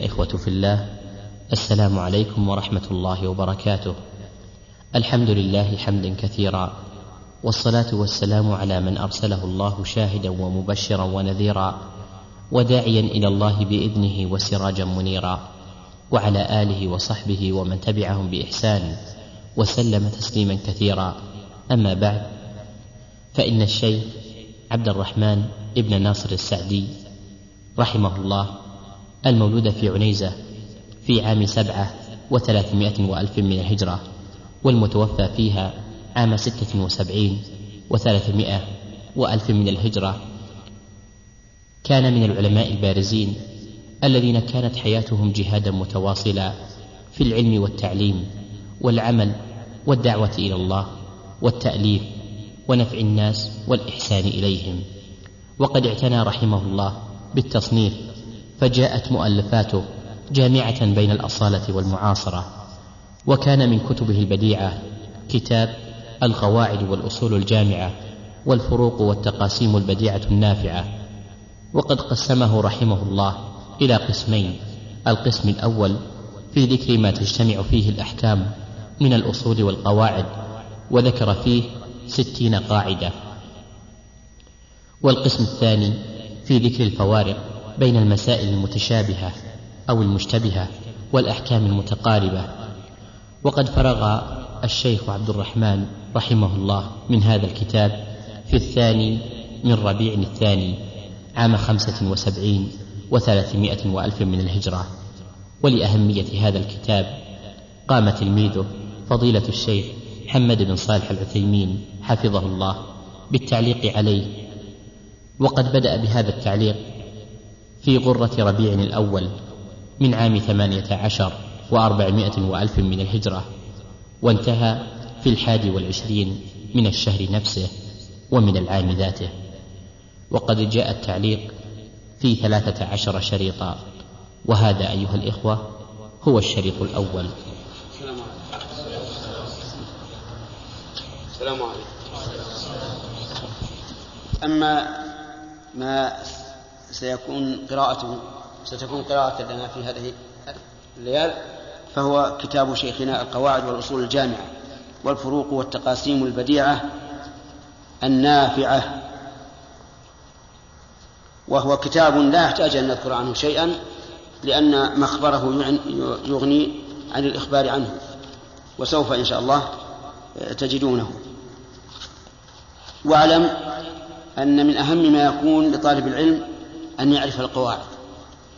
الإخوة في الله السلام عليكم ورحمة الله وبركاته. الحمد لله حمدا كثيرا والصلاة والسلام على من أرسله الله شاهدا ومبشرا ونذيرا وداعيا إلى الله بإذنه وسراجا منيرا وعلى آله وصحبه ومن تبعهم بإحسان وسلم تسليما كثيرا. أما بعد فإن الشيخ عبد الرحمن ابن ناصر السعدي رحمه الله المولود في عنيزة في عام سبعة وثلاثمائة وألف من الهجرة والمتوفى فيها عام ستة وسبعين وثلاثمائة وألف من الهجرة. كان من العلماء البارزين الذين كانت حياتهم جهادا متواصلا في العلم والتعليم والعمل والدعوة إلى الله والتأليف ونفع الناس والإحسان إليهم. وقد اعتنى رحمه الله بالتصنيف فجاءت مؤلفاته جامعة بين الأصالة والمعاصرة وكان من كتبه البديعة كتاب القواعد والأصول الجامعة والفروق والتقاسيم البديعة النافعة. وقد قسمه رحمه الله إلى قسمين القسم الأول في ذكر ما تجتمع فيه الأحكام من الأصول والقواعد وذكر فيه ستين قاعدة. والقسم الثاني في ذكر الفوارق بين المسائل المتشابهة أو المشتبهة والأحكام المتقاربة. وقد فرغ الشيخ عبد الرحمن رحمه الله من هذا الكتاب في الثاني من ربيع الثاني عام خمسة وسبعين وثلاثمائة وألف من الهجرة. ولأهمية هذا الكتاب قام تلميذه فضيلة الشيخ محمد بن صالح العثيمين حفظه الله بالتعليق عليه. وقد بدأ بهذا التعليق في غرة ربيع الأول من عام ثمانية عشر وأربعمائة وألف من الهجرة وانتهى في الحادي والعشرين من الشهر نفسه ومن العام ذاته. وقد جاء التعليق في ثلاثة عشر شريطا وهذا أيها الإخوة هو الشريط الأول. السلام عليكم. أما ما سيكون قراءته ستكون قراءة لنا في هذه الليال فهو كتاب شيخنا القواعد والأصول الجامعة والفروق والتقاسيم البديعة النافعة. وهو كتاب لا يحتاج أن نذكر عنه شيئا لأن مخبره يغني عن الإخبار عنه وسوف إن شاء الله تجدونه. واعلم أن من أهم ما يكون لطالب العلم أن يعرف القواعد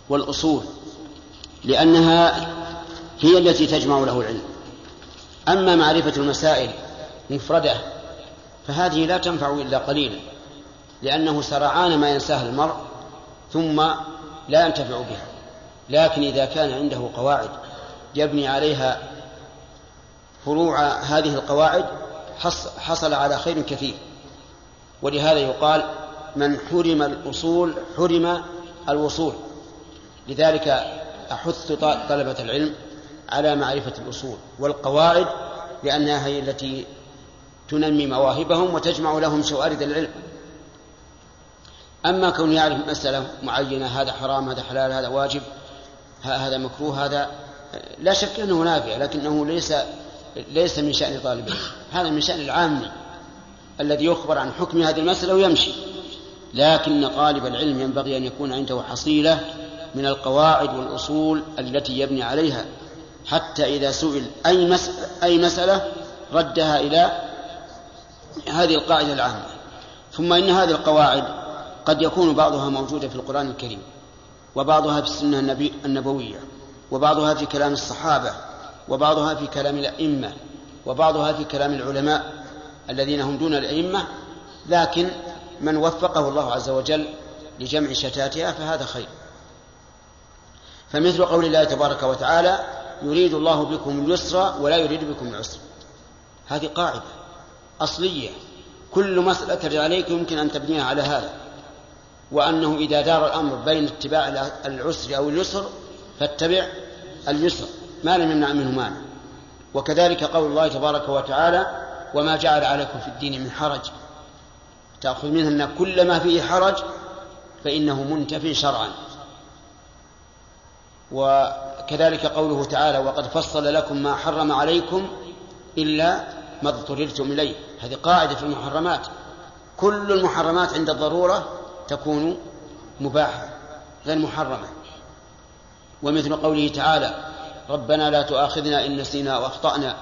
والأصول لأنها هي التي تجمع له العلم. أما معرفة المسائل مفردة فهذه لا تنفع إلا قليلا لأنه سرعان ما ينساها المرء ثم لا ينتفع بها. لكن إذا كان عنده قواعد يبني عليها فروع هذه القواعد حصل على خير كثير. ولهذا يقال من حرم الأصول حرم الوصول. لذلك أحث طلبة العلم على معرفة الأصول والقواعد لأنها هي التي تنمي مواهبهم وتجمع لهم شوارد العلم. أما كون يعرف مسألة معينة هذا حرام هذا حلال هذا واجب هذا مكروه هذا لا شك أنه نافع لكنه ليس ليس من شأن طالب العلم هذا من شأن العام الذي يخبر عن حكم هذه المسألة ويمشي. لكن طالب العلم ينبغي أن يكون عنده حصيلة من القواعد والأصول التي يبني عليها حتى إذا سئل أي مسألة, أي مسألة ردها إلى هذه القاعدة العامة. ثم إن هذه القواعد قد يكون بعضها موجودة في القرآن الكريم وبعضها في السنة النبي النبوية وبعضها في كلام الصحابة وبعضها في كلام الأئمة وبعضها في كلام العلماء الذين هم دون الأئمة لكن من وفقه الله عز وجل لجمع شتاتها فهذا خير. فمثل قول الله تبارك وتعالى يريد الله بكم اليسر ولا يريد بكم العسر. هذه قاعدة أصلية. كل مسألة ترد عليك يمكن أن تبنيها على هذا. وأنه إذا دار الأمر بين اتباع العسر أو اليسر فاتبع اليسر. ما لم يمنع منه مانع. وكذلك قول الله تبارك وتعالى وما جعل عليكم في الدين من حرج. تأخذ منه أن كل ما فيه حرج فإنه منتف شرعا. وكذلك قوله تعالى وقد فصل لكم ما حرم عليكم إلا ما اضطررتم إليه. هذه قاعدة في المحرمات. كل المحرمات عند الضرورة تكون مباحة غير محرمة. ومثل قوله تعالى ربنا لا تؤاخذنا إن نسينا وأخطأنا.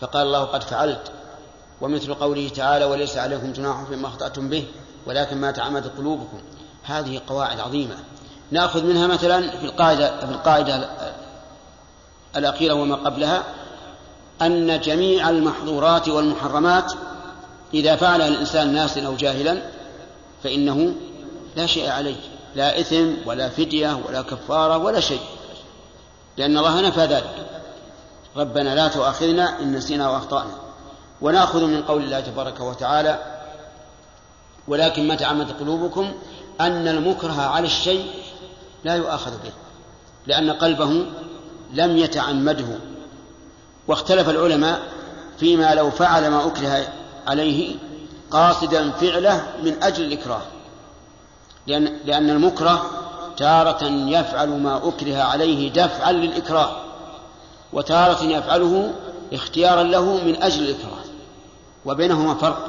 فقال الله قد فعلت. ومثل قوله تعالى وليس عليكم جناح فيما أخطأتم به ولكن ما تعمدت قلوبكم. هذه قواعد عظيمة. نأخذ منها مثلا في القاعدة في القاعدة الأخيرة وما قبلها أن جميع المحظورات والمحرمات إذا فعلها الإنسان ناسا أو جاهلا فإنه لا شيء عليه. لا إثم ولا فدية ولا كفارة ولا شيء. لأن الله نفى ذلك. ربنا لا تؤاخذنا إن نسينا وأخطأنا. ونأخذ من قول الله تبارك وتعالى ولكن ما تعمد قلوبكم أن المكره على الشيء لا يؤاخذ به لأن قلبه لم يتعمده. واختلف العلماء فيما لو فعل ما أكره عليه قاصدا فعله من أجل الإكراه لأن, لأن المكره تارة يفعل ما أكره عليه دفعا للإكراه وتارة يفعله اختيارا له من أجل الإكراه. وبينهما فرق.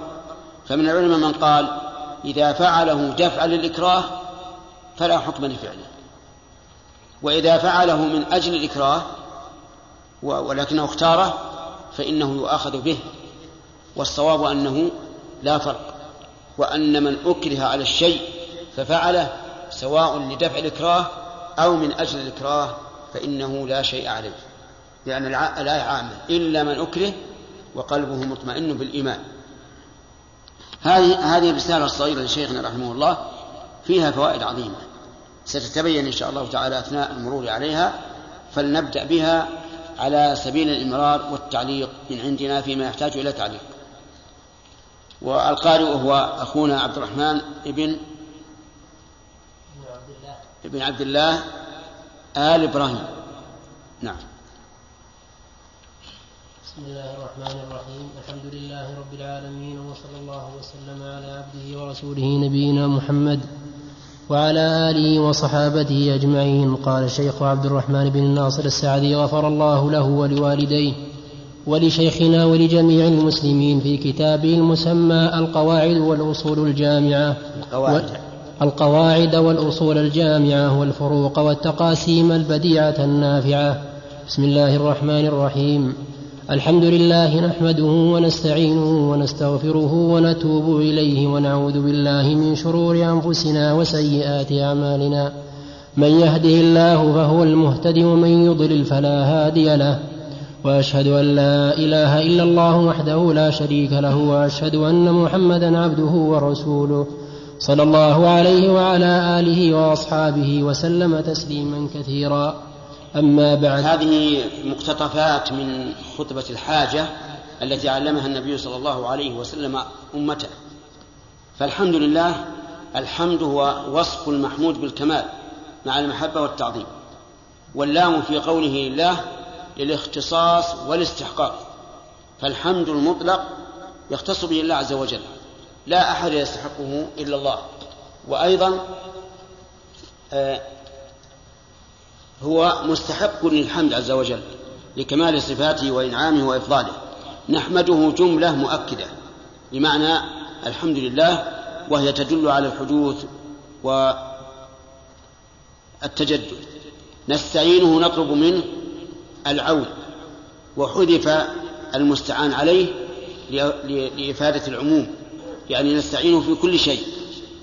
فمن العلماء من قال إذا فعله دفعا للإكراه فلا حكم لفعله. وإذا فعله من أجل الإكراه ولكنه اختاره فإنه يؤاخذ به والصواب أنه لا فرق. وأن من أكره على الشيء ففعله سواء لدفع الإكراه أو من أجل الإكراه فإنه لا شيء عليه. لأن الآية عامة إلا من أكره وقلبه مطمئن بالإيمان. هذه هذه الرسالة الصغيرة لشيخنا رحمه الله فيها فوائد عظيمة. ستتبين إن شاء الله تعالى أثناء المرور عليها فلنبدأ بها على سبيل الإمرار والتعليق من عندنا فيما يحتاج إلى تعليق. والقارئ هو أخونا عبد الرحمن ابن ابن عبد الله آل إبراهيم. نعم. بسم الله الرحمن الرحيم. الحمد لله رب العالمين وصلى الله وسلم على عبده ورسوله نبينا محمد وعلى آله وصحابته أجمعين. قال الشيخ عبد الرحمن بن الناصر السعدي غفر الله له ولوالديه ولشيخنا ولجميع المسلمين في كتابه المسمى القواعد والأصول الجامعة. القواعد. القواعد والأصول الجامعة والفروق والتقاسيم البديعة النافعة. بسم الله الرحمن الرحيم. الحمد لله نحمده ونستعينه ونستغفره ونتوب إليه ونعوذ بالله من شرور أنفسنا وسيئات أعمالنا. من يهده الله فهو المهتد ومن يضلل فلا هادي له. وأشهد أن لا إله إلا الله وحده لا شريك له وأشهد أن محمدا عبده ورسوله. صلى الله عليه وعلى آله وأصحابه وسلم تسليما كثيرا. أما بعد. هذه مقتطفات من خطبة الحاجة التي علمها النبي صلى الله عليه وسلم أمته. فالحمد لله الحمد هو وصف المحمود بالكمال مع المحبة والتعظيم. واللام في قوله لله للاختصاص والاستحقاق. فالحمد المطلق يختص به الله عز وجل. لا أحد يستحقه إلا الله. وأيضا آه هو مستحق للحمد عز وجل لكمال صفاته وإنعامه وإفضاله. نحمده جملة مؤكدة بمعنى الحمد لله وهي تدل على الحدوث والتجدد. نستعينه نطلب منه العون وحذف المستعان عليه لإفادة العموم. يعني نستعينه في كل شيء.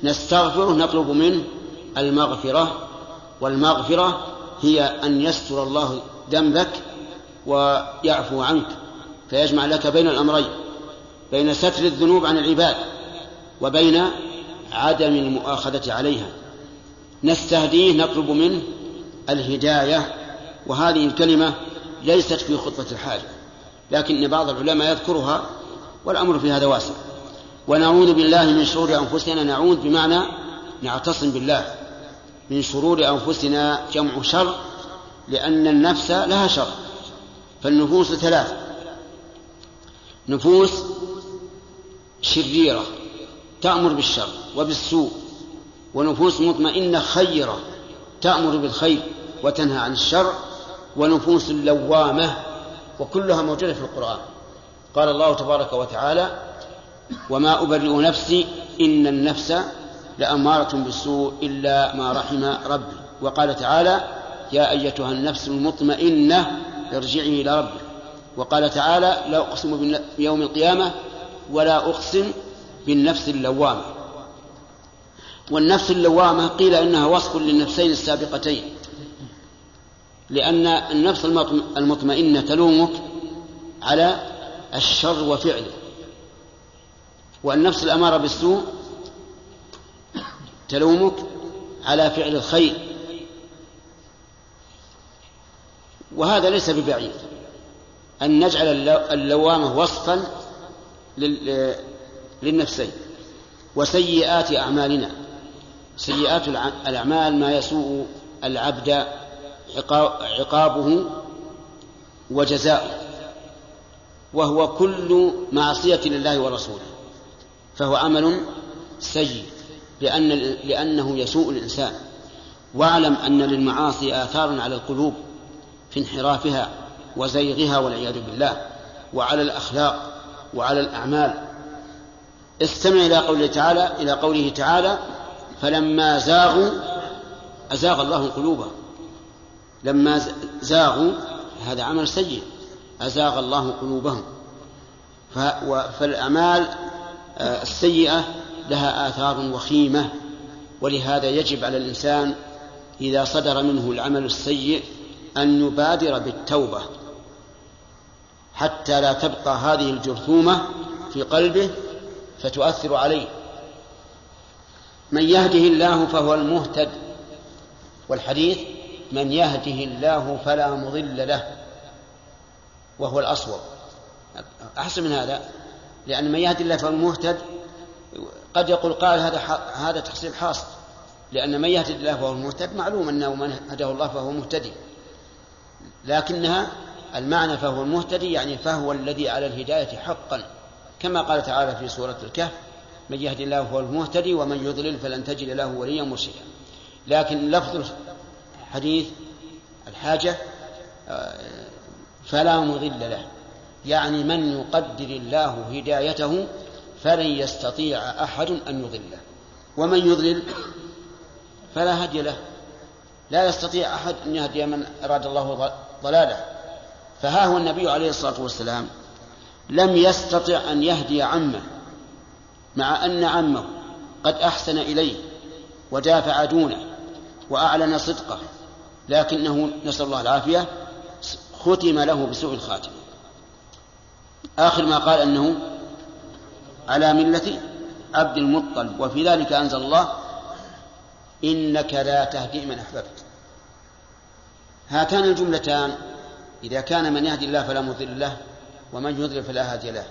نستغفره نطلب منه المغفرة والمغفرة هي أن يستر الله ذنبك ويعفو عنك فيجمع لك بين الأمرين بين ستر الذنوب عن العباد وبين عدم المؤاخذة عليها. نستهديه نطلب منه الهداية وهذه الكلمة ليست في خطبة الحاجة لكن بعض العلماء يذكرها والأمر في هذا واسع ونعوذ بالله من شرور أنفسنا نعوذ بمعنى نعتصم بالله. من شرور أنفسنا جمع شر لأن النفس لها شر فالنفوس ثلاث. نفوس شريرة تأمر بالشر وبالسوء ونفوس مطمئنة خيرة تأمر بالخير وتنهى عن الشر ونفوس لوامة وكلها موجودة في القرآن. قال الله تبارك وتعالى وما أبرئ نفسي إن النفس لأمارة بالسوء إلا ما رحم ربي. وقال تعالى يا أيتها النفس المطمئنة ارجعي إلى ربك. وقال تعالى لا أقسم بيوم القيامة ولا أقسم بالنفس اللوامة. والنفس اللوامة قيل إنها وصف للنفسين السابقتين. لأن النفس المطمئنة تلومك على الشر وفعله. والنفس الأمارة بالسوء تلومك على فعل الخير. وهذا ليس ببعيد. أن نجعل اللوامة وصفا للنفسين. وسيئات أعمالنا. سيئات الأعمال ما يسوء العبد عقابه وجزاؤه. وهو كل معصية لله ورسوله. فهو عمل سيء. لأن لأنه يسوء الإنسان. واعلم أن للمعاصي آثارا على القلوب في انحرافها وزيغها والعياذ بالله وعلى الأخلاق وعلى الأعمال. استمع إلى قوله تعالى إلى قوله تعالى فلما زاغوا أزاغ الله قلوبهم لما زاغوا هذا عمل سيء أزاغ الله قلوبهم. فالأعمال آه، السيئة لها آثار وخيمة ولهذا يجب على الإنسان إذا صدر منه العمل السيء أن يبادر بالتوبة حتى لا تبقى هذه الجرثومة في قلبه فتؤثر عليه. من يهده الله فهو المهتد والحديث من يهده الله فلا مضل له وهو الأصوب. أحسن من هذا لأن من يهدي الله فهو المهتد قد يقول قال هذا هذا تحصيل حاصل لأن من يهدي الله فهو المهتد معلوم أنه من هداه الله فهو مهتدي لكنها المعنى فهو المهتدي يعني فهو الذي على الهداية حقا. كما قال تعالى في سورة الكهف من يهدي الله فهو المهتدي ومن يضلل فلن تجد له وليا مرشدا. لكن لفظ حديث الحاجة آه، فلا مضل له يعني من يقدر الله هدايته فلن يستطيع أحد أن يضله. ومن يضلل فلا هدي له. لا يستطيع أحد أن يهدي من أراد الله ضلاله. فها هو النبي عليه الصلاة والسلام. لم يستطع أن يهدي عمه مع أن عمه قد أحسن إليه ودافع دونه وأعلن صدقه لكنه نسأل الله العافية ختم له بسوء الخاتمة آخر ما قال أنه على ملة عبد المطلب وفي ذلك أنزل الله إنك لا تهدي من أحببت. هاتان الجملتان إذا كان من يهدي الله فلا مضل له ومن يضلل فلا هادي له.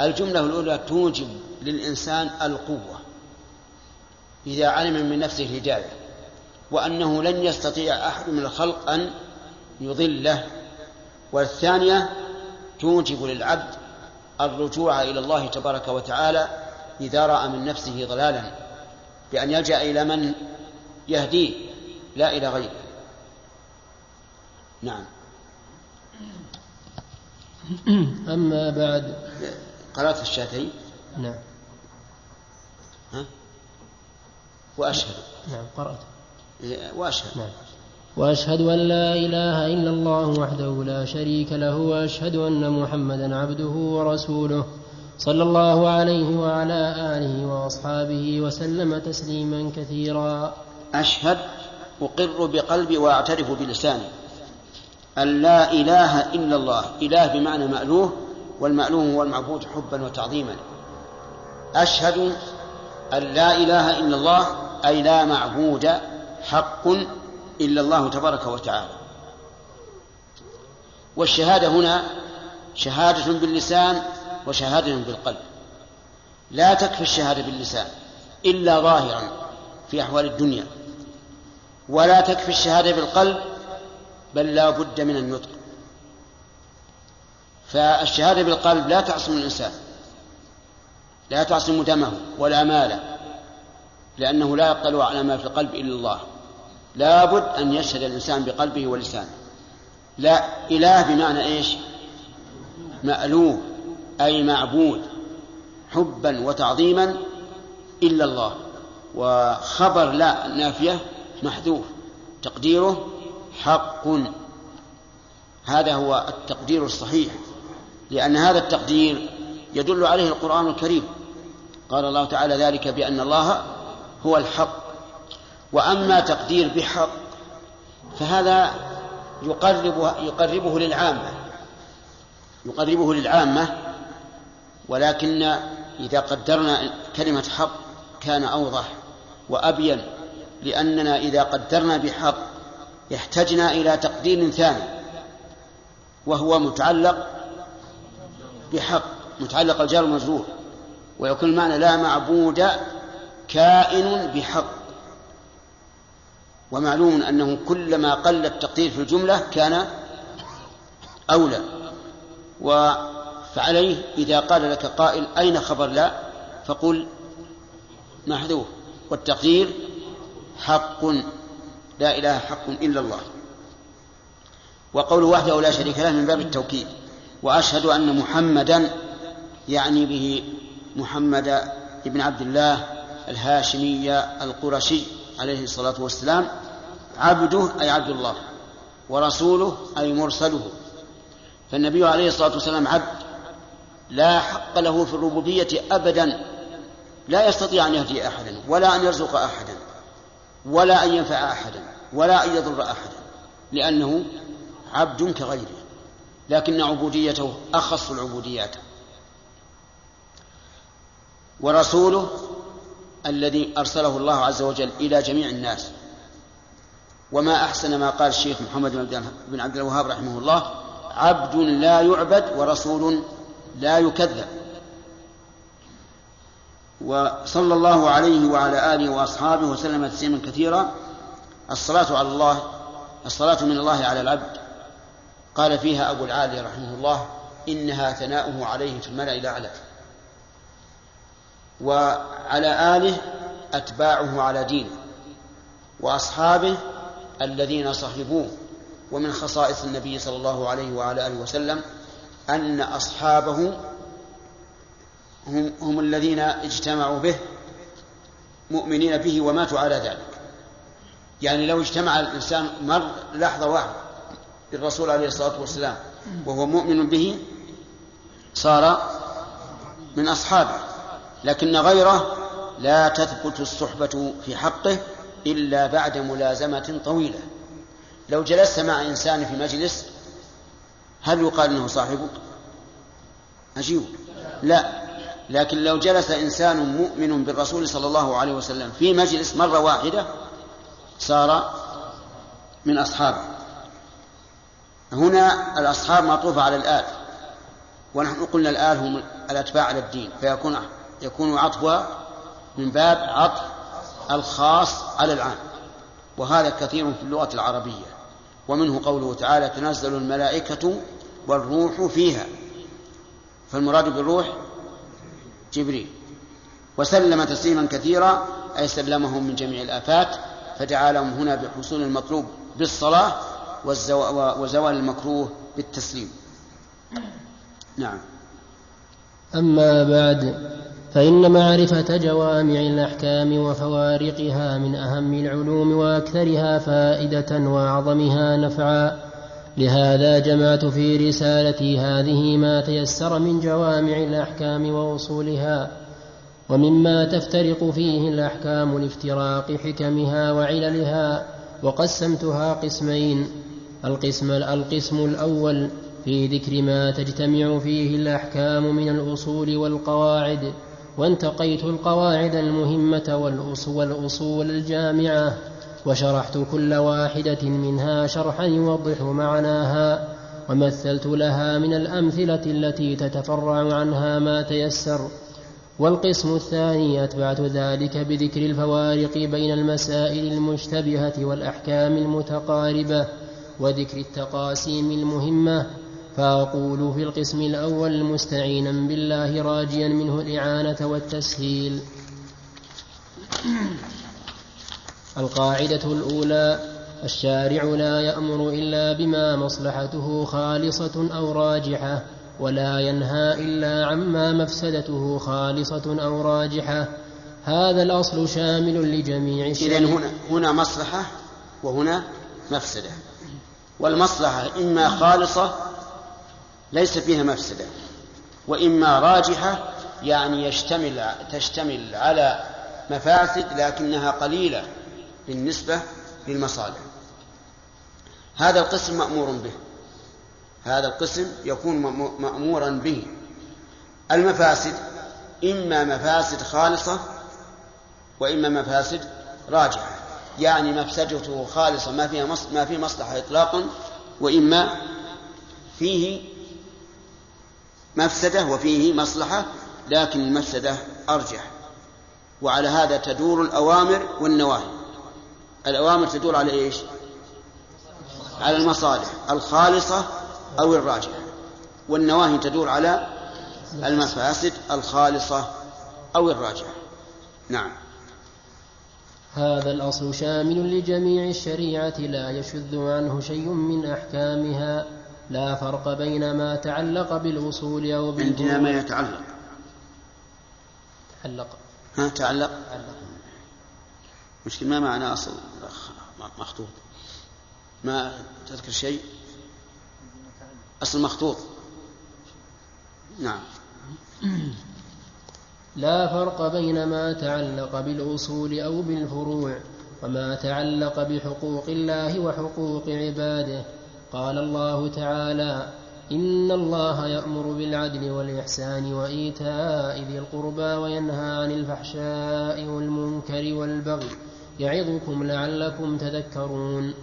الجملة الأولى توجب للإنسان القوة إذا علم من نفسه الهداية وأنه لن يستطيع أحد من الخلق أن يضله. والثانية توجب للعبد الرجوع إلى الله تبارك وتعالى إذا رأى من نفسه ضلالا بأن يلجأ إلى من يهديه لا إلى غيره. نعم. أما بعد. قرأت الشاتين نعم. ها؟ وأشهد. نعم قرأت. وأشهد. نعم. وأشهد أن لا إله إلا الله وحده لا شريك له وأشهد أن محمدا عبده ورسوله صلى الله عليه وعلى آله وأصحابه وسلم تسليما كثيرا. أشهد أقر بقلبي وأعترف بلساني أن لا إله إلا الله إله بمعنى مألوه والمألوه هو المعبود حبا وتعظيما. أشهد أن لا إله إلا الله أي لا معبود حق إلا الله تبارك وتعالى. والشهادة هنا شهادة باللسان وشهادة بالقلب. لا تكفي الشهادة باللسان إلا ظاهرا في أحوال الدنيا. ولا تكفي الشهادة بالقلب بل لا بد من النطق فالشهادة بالقلب لا تعصم الإنسان لا تعصم دمه ولا ماله لأنه لا يطلع على ما في القلب إلا الله. لابد أن يشهد الإنسان بقلبه ولسانه. لا إله بمعنى إيش؟ مألوه أي معبود حبا وتعظيما إلا الله. وخبر لا نافية محذوف. تقديره حق. هذا هو التقدير الصحيح لأن هذا التقدير يدل عليه القرآن الكريم. قال الله تعالى ذلك بأن الله هو الحق. وأما تقدير بحق فهذا يقرب يقربه للعامة. يقربه للعامة ولكن إذا قدرنا كلمة حق كان أوضح وأبين لأننا إذا قدرنا بحق احتجنا إلى تقدير ثاني وهو متعلق بحق متعلق الجار المجرور ويكون المعنى لا معبود كائن بحق. ومعلوم أنه كلما قل التقدير في الجملة كان أولى. فعليه إذا قال لك قائل أين خبر لا؟ فقل محذوف. والتقدير حق. لا إله حق إلا الله. وقوله وحده لا شريك له من باب التوكيد. وأشهد أن محمدا يعني به محمد بن عبد الله الهاشمي القرشي عليه الصلاة والسلام عبده أي عبد الله ورسوله أي مرسله. فالنبي عليه الصلاة والسلام عبد لا حق له في الربوبية أبدا. لا يستطيع أن يهدي أحدا ولا أن يرزق أحدا ولا أن ينفع أحدا ولا أن يضر أحدا لأنه عبد كغيره. لكن عبوديته أخص العبوديات. ورسوله الذي أرسله الله عز وجل إلى جميع الناس. وما أحسن ما قال الشيخ محمد بن عبد الوهاب رحمه الله عبد لا يعبد ورسول لا يكذب. وصلى الله عليه وعلى آله وأصحابه وسلم تسليما كثيرا. الصلاة على الله الصلاة من الله على العبد. قال فيها أبو العالي رحمه الله إنها ثناؤه عليه في الملأ الأعلى. وعلى آله أتباعه على دينه وأصحابه الذين صحبوه ومن خصائص النبي صلى الله عليه وعلى آله وسلم أن أصحابه هم, هم الذين اجتمعوا به مؤمنين به وماتوا على ذلك. يعني لو اجتمع الإنسان مر لحظة واحدة بالرسول عليه الصلاة والسلام وهو مؤمن به صار من أصحابه. لكن غيره لا تثبت الصحبة في حقه إلا بعد ملازمة طويلة. لو جلست مع إنسان في مجلس هل يقال إنه صاحبك عجيب. لا. لكن لو جلس إنسان مؤمن بالرسول صلى الله عليه وسلم في مجلس مرة واحدة صار من أصحابه. هنا الأصحاب معطوفه على الآل. ونحن قلنا الآل هم الأتباع على الدين فيكون يكون عطفها من باب عطف الخاص على العام وهذا كثير في اللغة العربية. ومنه قوله تعالى تنزل الملائكة والروح فيها. فالمراد بالروح جبريل. وسلم تسليما كثيرا أي سلمهم من جميع الآفات فدعا لهم هنا بحصول المطلوب بالصلاة وزوال المكروه بالتسليم. نعم. أما بعد فإن معرفة جوامع الأحكام وفوارقها من أهم العلوم وأكثرها فائدة وأعظمها نفعا. لهذا جمعت في رسالتي هذه ما تيسر من جوامع الأحكام وأصولها ومما تفترق فيه الأحكام لافتراق حكمها وعللها وقسمتها قسمين القسم القسم الأول في ذكر ما تجتمع فيه الأحكام من الأصول والقواعد. وانتقيت القواعد المهمة والأصول الجامعة وشرحت كل واحدة منها شرحا يوضح معناها ومثلت لها من الأمثلة التي تتفرع عنها ما تيسر. والقسم الثاني أتبعت ذلك بذكر الفوارق بين المسائل المشتبهة والأحكام المتقاربة وذكر التقاسيم المهمة فأقول في القسم الأول مستعينا بالله راجيا منه الإعانة والتسهيل. القاعدة الأولى الشارع لا يأمر إلا بما مصلحته خالصة أو راجحة ولا ينهى إلا عما مفسدته خالصة أو راجحة. هذا الأصل شامل لجميع الشرع إذن هنا هنا مصلحة وهنا مفسدة. والمصلحة إما خالصة ليس فيها مفسدة. وإما راجحة يعني يشتمل تشتمل على مفاسد لكنها قليلة بالنسبة للمصالح هذا القسم مأمور به. هذا القسم يكون مأمورا به. المفاسد إما مفاسد خالصة وإما مفاسد راجعة يعني مفسدته خالصة ما فيها ما فيه مصلحة إطلاقا وإما فيه مفسدة وفيه مصلحة لكن المفسدة أرجح. وعلى هذا تدور الأوامر والنواهي. الأوامر تدور على إيش؟ على المصالح الخالصة أو الراجحة. والنواهي تدور على المفاسد الخالصة أو الراجحة. نعم. هذا الأصل شامل لجميع الشريعة لا يشذ عنه شيء من أحكامها. لا فرق بين ما تعلق بالأصول أو بالفروع عندنا ما يتعلق. تعلق. ها تعلق. تعلق. مشكلة ما معنى أصل؟ مخطوط. ما تذكر شيء؟ أصل مخطوط. نعم. لا فرق بين ما تعلق بالأصول أو بالفروع وما تعلق بحقوق الله وحقوق عباده. قال الله تعالى إن الله يأمر بالعدل والإحسان وإيتاء ذي القربى وينهى عن الفحشاء والمنكر والبغي يعظكم لعلكم تذكرون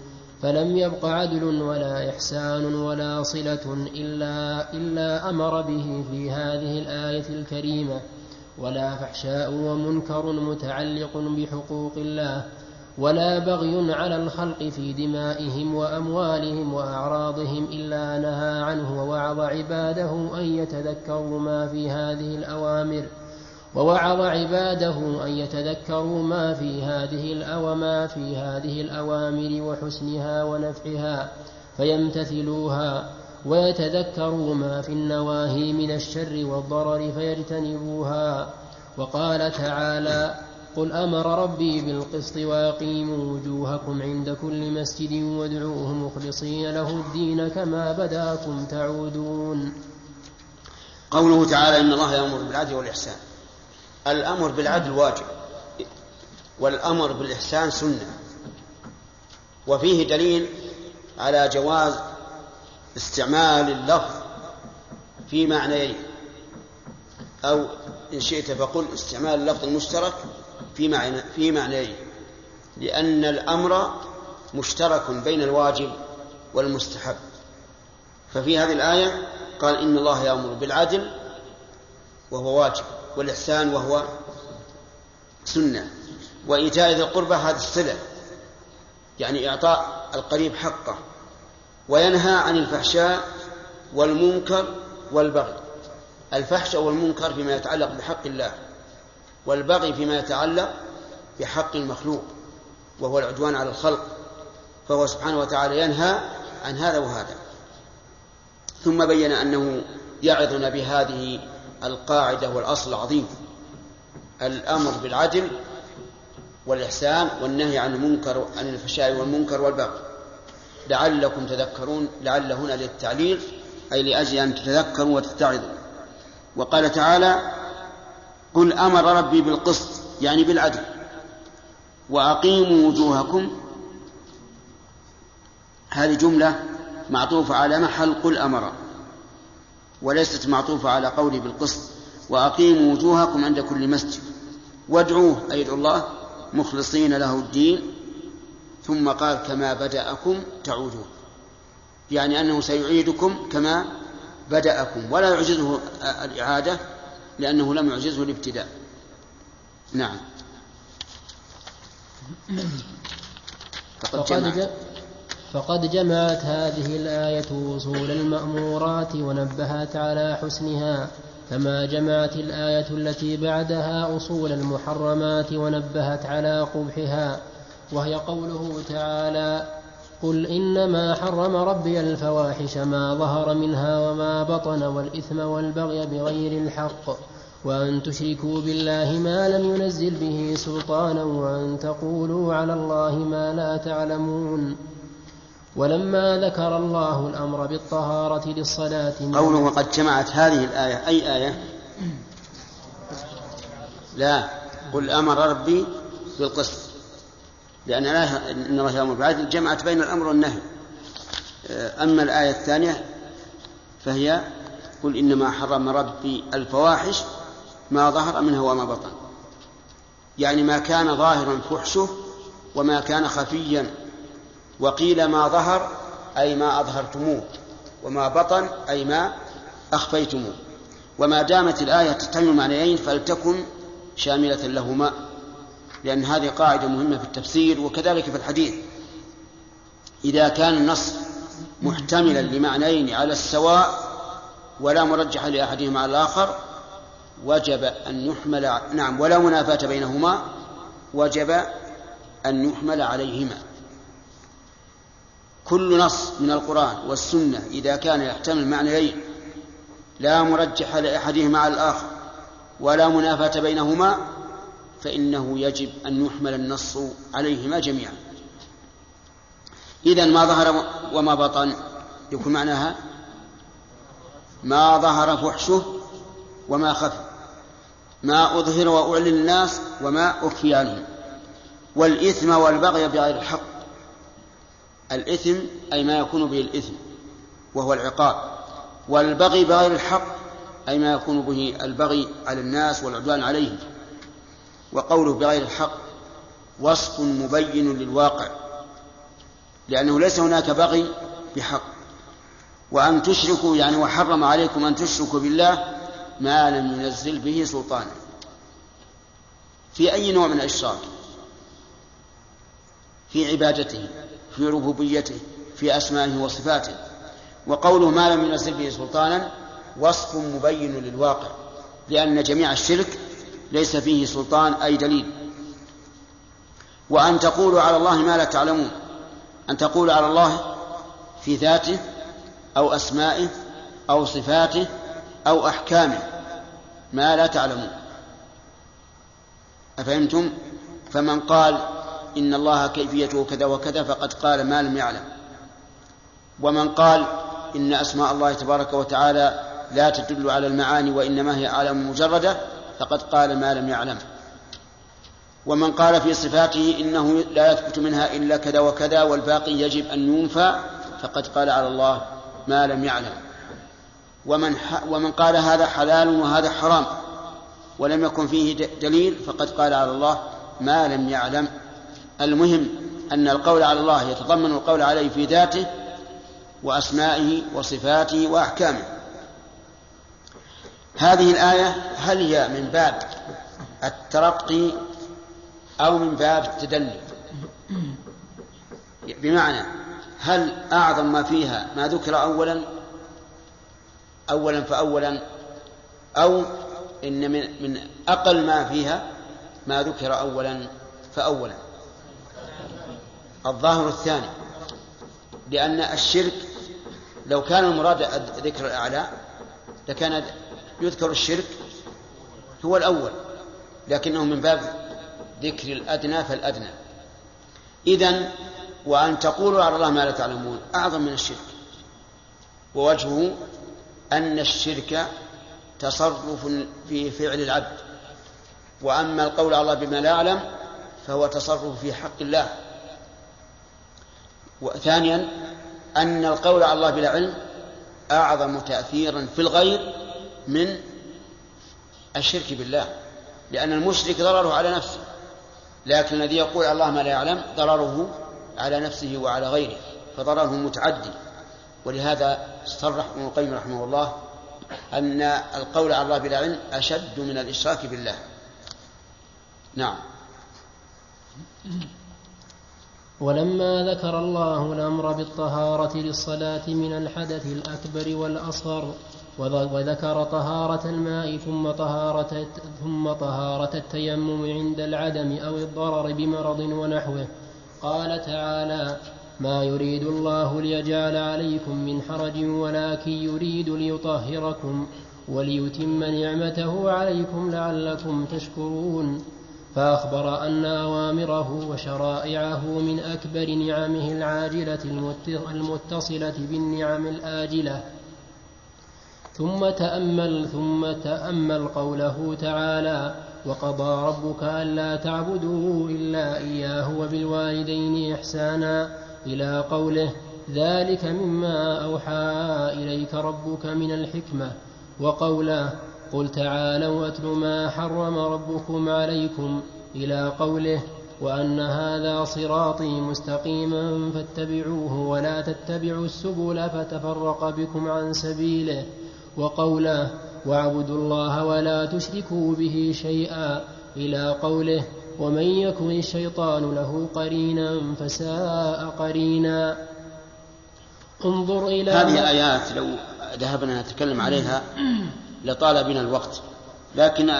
فلم يبق عدل ولا إحسان ولا صلة إلا, إلا أمر به في هذه الآية الكريمة ولا فحشاء ومنكر متعلق بحقوق الله ولا بغي على الخلق في دمائهم وأموالهم وأعراضهم إلا نهى عنه ووعظ عباده أن يتذكروا ما في هذه الأوامر ووعظ عباده أن يتذكروا ما في هذه الأوما في هذه الأوامر وحسنها ونفعها فيمتثلوها ويتذكروا ما في النواهي من الشر والضرر فيجتنبوها وقال تعالى قل أمر ربي بالقسط وأقيموا وجوهكم عند كل مسجد وادعوه مخلصين له الدين كما بدأكم تعودون. قوله تعالى إن الله يأمر بالعدل والإحسان. الأمر بالعدل واجب والأمر بالإحسان سنة. وفيه دليل على جواز استعمال اللفظ في معنيين. أو إن شئت فقل استعمال اللفظ المشترك في معنى في معنيين لأن الأمر مشترك بين الواجب والمستحب. ففي هذه الآية قال إن الله يأمر بالعدل وهو واجب والإحسان وهو سنة. وإيتاء ذي القربى هذه الصلة يعني إعطاء القريب حقه. وينهى عن الفحشاء والمنكر والبغي. الفحشاء والمنكر فيما يتعلق بحق الله. والبغي فيما يتعلق بحق المخلوق وهو العدوان على الخلق فهو سبحانه وتعالى ينهى عن هذا وهذا. ثم بين أنه يعظنا بهذه القاعدة والأصل العظيم الأمر بالعدل والإحسان والنهي عن المنكر عن الفحشاء والمنكر والبغي. لعلكم تذكرون لعل هنا للتعليل أي لأجل أن تتذكروا وتتعظوا وقال تعالى قل أمر ربي بالقسط يعني بالعدل. وأقيموا وجوهكم. هذه جملة معطوفة على محل قل أمر. وليست معطوفة على قولي بالقسط. وأقيموا وجوهكم عند كل مسجد. وادعوه أي ادعوا الله مخلصين له الدين. ثم قال كما بدأكم تعودون. يعني أنه سيعيدكم كما بدأكم. ولا يعجزه الإعادة. لأنه لم يعجزه الابتداء. نعم. فقد جمعت, فقد جمعت هذه الآية وصول المأمورات ونبهت على حسنها كما جمعت الآية التي بعدها أصول المحرمات ونبهت على قبحها وهي قوله تعالى قل إنما حرم ربي الفواحش ما ظهر منها وما بطن والإثم والبغي بغير الحق وأن تشركوا بالله ما لم ينزل به سلطانا وأن تقولوا على الله ما لا تعلمون ولما ذكر الله الأمر بالطهارة للصلاة قوله وقد جمعت هذه الآية أي آية؟ لا قل أمر ربي بالقسط. لأن لا إن الله يأمر بالعدل جمعت بين الأمر والنهي. أما الآية الثانية فهي قل إنما حرم ربي الفواحش ما ظهر منها وما بطن. يعني ما كان ظاهرا فحشه وما كان خفيا. وقيل ما ظهر أي ما أظهرتموه وما بطن أي ما أخفيتموه. وما دامت الآية تحتمل معنيين فلتكن شاملة لهما. لأن هذه قاعدة مهمة في التفسير وكذلك في الحديث. إذا كان النص محتملا لمعنيين على السواء ولا مرجح لأحدهما على الآخر وجب أن يحمل نعم ولا منافاة بينهما وجب أن يحمل عليهما. كل نص من القرآن والسنة إذا كان يحتمل معنيين لا مرجح لأحدهما على الآخر ولا منافاة بينهما فإنه يجب أن يحمل النص عليهما جميعا. إذا ما ظهر وما بطن؟ يكون معناها ما ظهر فحشه وما خفي ما أظهر وأعلن الناس وما أخفي عنهم والإثم والبغي بغير الحق. الإثم أي ما يكون به الإثم وهو العقاب. والبغي بغير الحق أي ما يكون به البغي على الناس والعدوان عليهم. وقوله بغير الحق وصف مبين للواقع لأنه ليس هناك بغي بحق. وأن تشركوا يعني وحرم عليكم أن تشركوا بالله ما لم ينزل به سلطانا. في أي نوع من الإشراك؟ في عبادته في ربوبيته في أسمائه وصفاته. وقوله ما لم ينزل به سلطانا وصف مبين للواقع لأن جميع الشرك ليس فيه سلطان أي دليل. وأن تقولوا على الله ما لا تعلمون. أن تقولوا على الله في ذاته أو أسمائه أو صفاته أو أحكامه ما لا تعلمون. أفهمتم؟ فمن قال إن الله كيفيته كذا وكذا فقد قال ما لم يعلم. ومن قال إن أسماء الله تبارك وتعالى لا تدل على المعاني وإنما هي أعلام مجردة فقد قال ما لم يعلم. ومن قال في صفاته إنه لا يثبت منها إلا كذا وكذا والباقي يجب أن ينفى فقد قال على الله ما لم يعلم. ومن, ومن قال هذا حلال وهذا حرام ولم يكن فيه دليل فقد قال على الله ما لم يعلم. المهم أن القول على الله يتضمن القول عليه في ذاته وأسمائه وصفاته وأحكامه. هذه الآية هل هي من باب الترقي أو من باب التدلي؟ بمعنى هل أعظم ما فيها ما ذكر أولا؟ أولا فأولا أو إن من, من أقل ما فيها ما ذكر أولا فأولا. الظاهر الثاني لأن الشرك لو كان المراد ذكر الأعلى لكان يذكر الشرك هو الأول لكنه من باب ذكر الأدنى فالأدنى. إذن وأن تقولوا على الله ما لا تعلمون أعظم من الشرك ووجهه أن الشرك تصرف في فعل العبد وأما القول على الله بما لا يعلم فهو تصرف في حق الله. وثانيا أن القول على الله بلا علم أعظم تأثيرا في الغير من الشرك بالله لأن المشرك ضرره على نفسه لكن الذي يقول الله ما لا يعلم ضرره على نفسه وعلى غيره فضرره متعدي. ولهذا صرح ابن القيم رحمه الله أن القول على الله بلا علم أشد من الإشراك بالله. نعم. ولما ذكر الله الأمر بالطهارة للصلاة من الحدث الأكبر والأصغر وذكر طهارة الماء ثم طهارة ثم طهارة التيمم عند العدم أو الضرر بمرض ونحوه. قال تعالى ما يريد الله ليجعل عليكم من حرج ولكن يريد ليطهركم وليتم نعمته عليكم لعلكم تشكرون فأخبر أن أوامره وشرائعه من أكبر نعمه العاجلة المتصلة بالنعم الآجلة. ثم تأمل ثم تأمل قوله تعالى وقضى ربك ألا تعبدوا إلا إياه وبالوالدين إحسانا إلى قوله ذلك مما أوحى إليك ربك من الحكمة وقوله قل تعالوا أتل ما حرم ربكم عليكم إلى قوله وأن هذا صراطي مستقيما فاتبعوه ولا تتبعوا السبل فتفرق بكم عن سبيله. وقوله واعبدوا الله ولا تشركوا به شيئا إلى قوله ومن يكن الشيطان له قرينا فساء قرينا. انظر إلى هذه الآيات لو ذهبنا نتكلم عليها لطال بنا الوقت لكن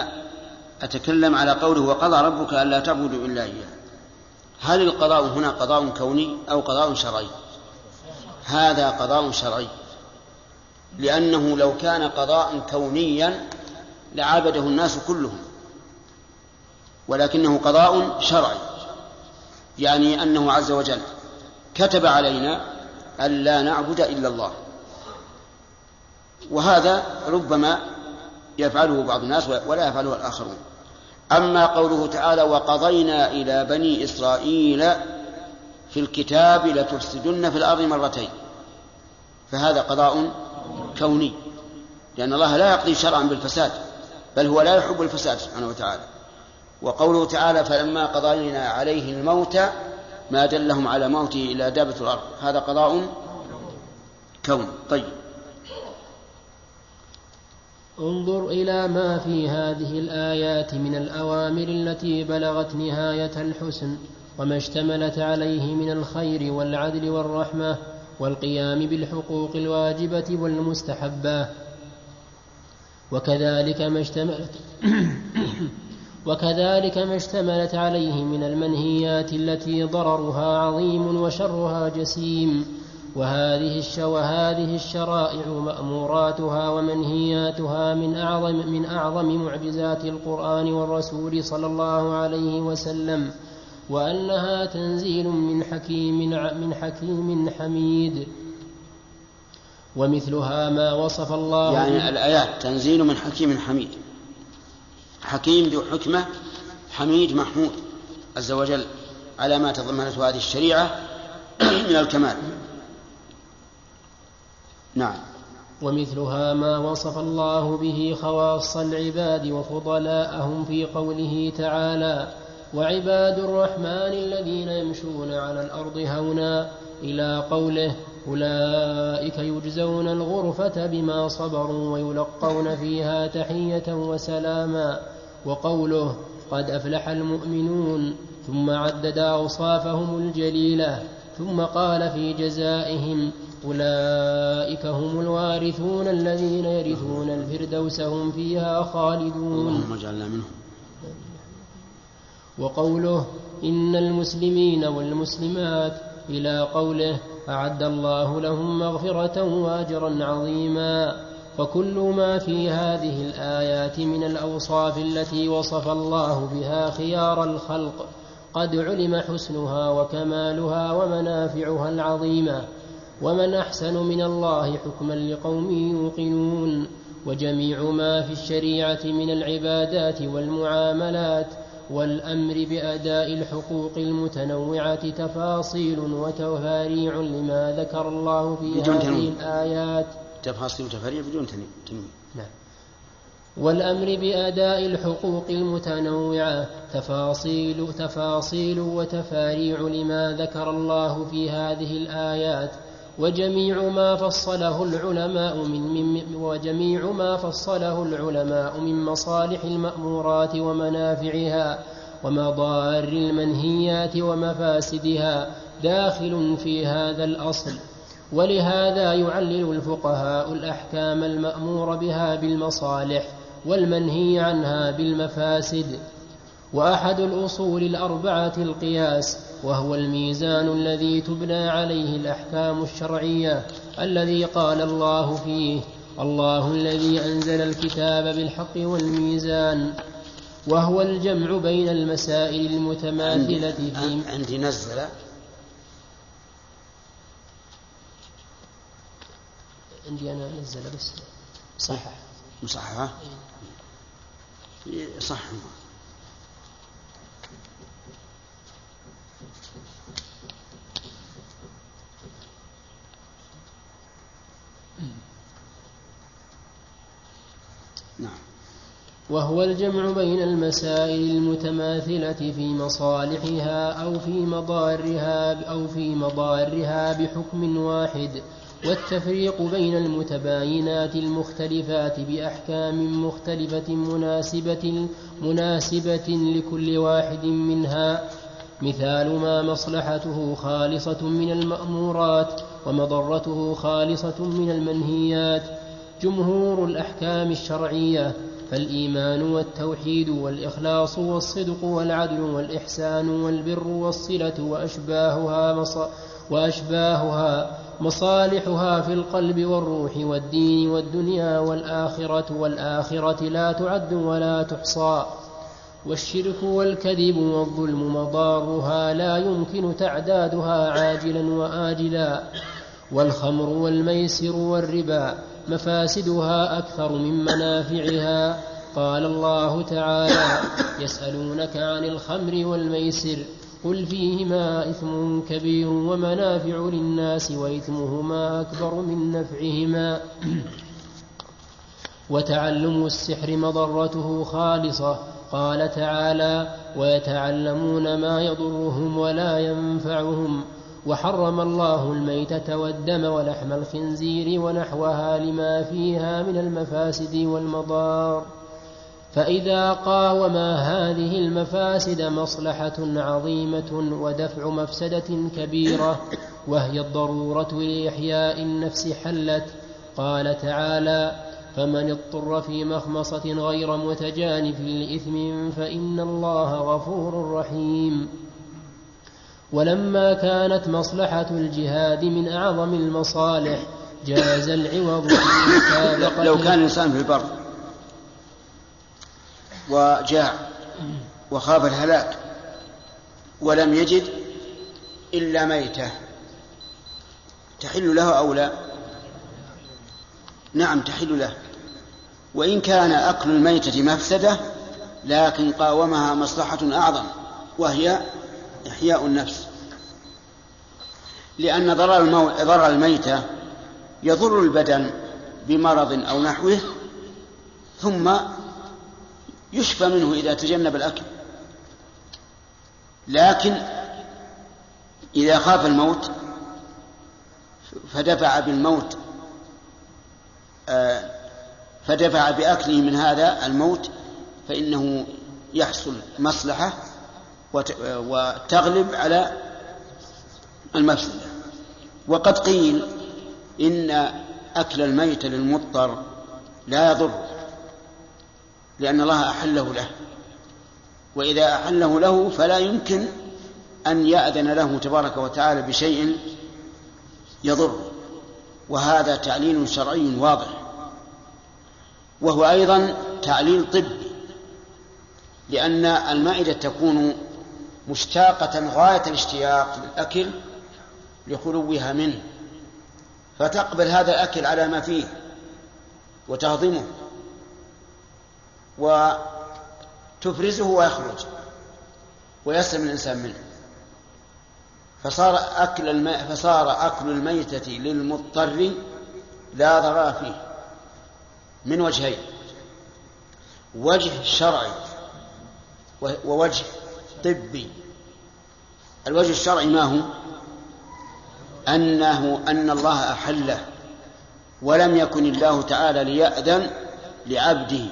أتكلم على قوله وقضى ربك ألا تعبدوا إلا إياه. هل القضاء هنا قضاء كوني أو قضاء شرعي؟ هذا قضاء شرعي. لأنه لو كان قضاء كونيا لعبده الناس كلهم ولكنه قضاء شرعي يعني أنه عز وجل كتب علينا ألا نعبد إلا الله. وهذا ربما يفعله بعض الناس ولا يفعله الآخرون. أما قوله تعالى وقضينا إلى بني إسرائيل في الكتاب لتفسدن في الأرض مرتين فهذا قضاء كوني. لأن الله لا يقضي شرعا بالفساد بل هو لا يحب الفساد سبحانه وتعالى. وقوله تعالى فلما قضينا عليه الموت ما دلهم على موته إلا دابة الأرض. هذا قضاء كون. طيب. انظر إلى ما في هذه الآيات من الأوامر التي بلغت نهاية الحسن وما اشتملت عليه من الخير والعدل والرحمة والقيام بالحقوق الواجبة والمستحبة. وكذلك ما اشتملت وكذلك ما اشتملت عليه من المنهيات التي ضررها عظيم وشرها جسيم. وهذه وهذه الشرائع مأموراتها ومنهياتها من أعظم من أعظم معجزات القرآن والرسول صلى الله عليه وسلم. وأنها تنزيل من حكيم من حكيم حميد. ومثلها ما وصف الله يعني الآيات تنزيل من حكيم حميد. حكيم ذو حكمة حميد محمود عز وجل على ما تضمنته هذه الشريعة من الكمال. نعم. ومثلها ما وصف الله به خواص العباد وفضلاءهم في قوله تعالى وعباد الرحمن الذين يمشون على الأرض هونا إلى قوله أولئك يجزون الغرفة بما صبروا ويلقون فيها تحية وسلاما وقوله قد أفلح المؤمنون ثم عدد أوصافهم الجليلة ثم قال في جزائهم أولئك هم الوارثون الذين يرثون الفردوس هم فيها خالدون اللهم اجعلنا منهم. وقوله إن المسلمين والمسلمات إلى قوله أعد الله لهم مغفرة وأجرا عظيما فكل ما في هذه الآيات من الأوصاف التي وصف الله بها خيار الخلق قد علم حسنها وكمالها ومنافعها العظيمة ومن أحسن من الله حكما لقوم يوقنون وجميع ما في الشريعة من العبادات والمعاملات والأمر بأداء الحقوق المتنوعة تفاصيل وتفاريع لما ذكر الله في هذه. الآيات. تفاصيل وتفاريع بدون تنوين. نعم. والأمر بأداء الحقوق المتنوعة تفاصيل تفاصيل وتفاريع لما ذكر الله في هذه الآيات. وجميع ما فصله العلماء من, من وجميع ما فصله العلماء من مصالح المأمورات ومنافعها ومضار المنهيات ومفاسدها داخل في هذا الأصل. ولهذا يعلل الفقهاء الأحكام المأمور بها بالمصالح والمنهي عنها بالمفاسد. وأحد الأصول الأربعة القياس وهو الميزان الذي تبنى عليه الأحكام الشرعية الذي قال الله فيه الله الذي أنزل الكتاب بالحق والميزان وهو الجمع بين المسائل المتماثلة في عندي نزل عندي أنا نزل بس. صحح مصححة؟ صح نعم. وهو الجمع بين المسائل المتماثلة في مصالحها أو في مضارها أو في مضارها بحكم واحد والتفريق بين المتباينات المختلفات بأحكام مختلفة مناسبة مناسبة لكل واحد منها. مثال ما مصلحته خالصة من المأمورات ومضرته خالصة من المنهيات. جمهور الأحكام الشرعية فالإيمان والتوحيد والإخلاص والصدق والعدل والإحسان والبر والصلة وأشباهها وأشباهها مصالحها في القلب والروح والدين والدنيا والآخرة والآخرة لا تعد ولا تحصى. والشرك والكذب والظلم مضارها لا يمكن تعدادها عاجلا وآجلا. والخمر والميسر والربا مفاسدها أكثر من منافعها. قال الله تعالى يسألونك عن الخمر والميسر قل فيهما إثم كبير ومنافع للناس وإثمهما أكبر من نفعهما. وتعلم السحر مضرته خالصة. قال تعالى ويتعلمون ما يضرهم ولا ينفعهم. وحرم الله الميتة والدم ولحم الخنزير ونحوها لما فيها من المفاسد والمضار. فإذا قاوما هذه المفاسد مصلحة عظيمة ودفع مفسدة كبيرة وهي الضرورة لإحياء النفس حلت. قال تعالى فمن اضطر في مخمصة غير متجانف لإثم فإن الله غفور رحيم. ولما كانت مصلحة الجهاد من أعظم المصالح جاز العوض لو كان الإنسان في البر وجاع وخاف الهلاك ولم يجد إلا ميتة تحل له أو لا؟ نعم تحل له. وإن كان أكل الميتة مفسدة لكن قاومها مصلحة أعظم وهي إحياء النفس. لأن ضرر, المو... ضرر الميتة يضر البدن بمرض أو نحوه ثم يشفى منه إذا تجنب الأكل. لكن إذا خاف الموت فدفع بالموت آه، فدفع بأكله من هذا الموت فإنه يحصل مصلحة وتغلب على المفسدة. وقد قيل إن أكل الميت للمضطر لا يضر لأن الله أحله له وإذا أحله له فلا يمكن أن يأذن له تبارك وتعالى بشيء يضر. وهذا تعليل شرعي واضح وهو أيضا تعليل طبي لأن المائدة تكون مشتاقة غاية الاشتياق للأكل لخلوها منه فتقبل هذا الأكل على ما فيه وتهضمه وتفرزه ويخرج ويسلم الإنسان منه. فصار أكل الماء فصار أكل الميتة للمضطر لا ضرر فيه من وجهين وجه شرعي ووجه طبي. الوجه الشرعي ما هو؟ أنه أن الله أحله ولم يكن الله تعالى ليأذن لعبده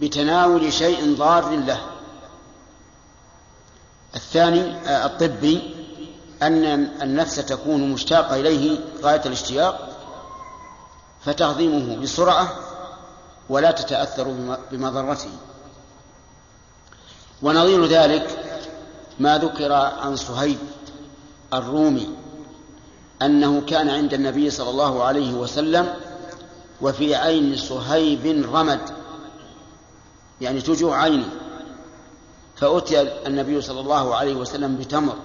بتناول شيء ضار له. الثاني آه، الطبي أن النفس تكون مشتاقة إليه غاية الاشتياق فتهضمه بسرعة ولا تتأثر بمضرته. ونظير ذلك ما ذكر عن صهيب الرومي أنه كان عند النبي صلى الله عليه وسلم وفي عين صهيب رمد يعني تجوع عينه فأتي النبي صلى الله عليه وسلم بتمر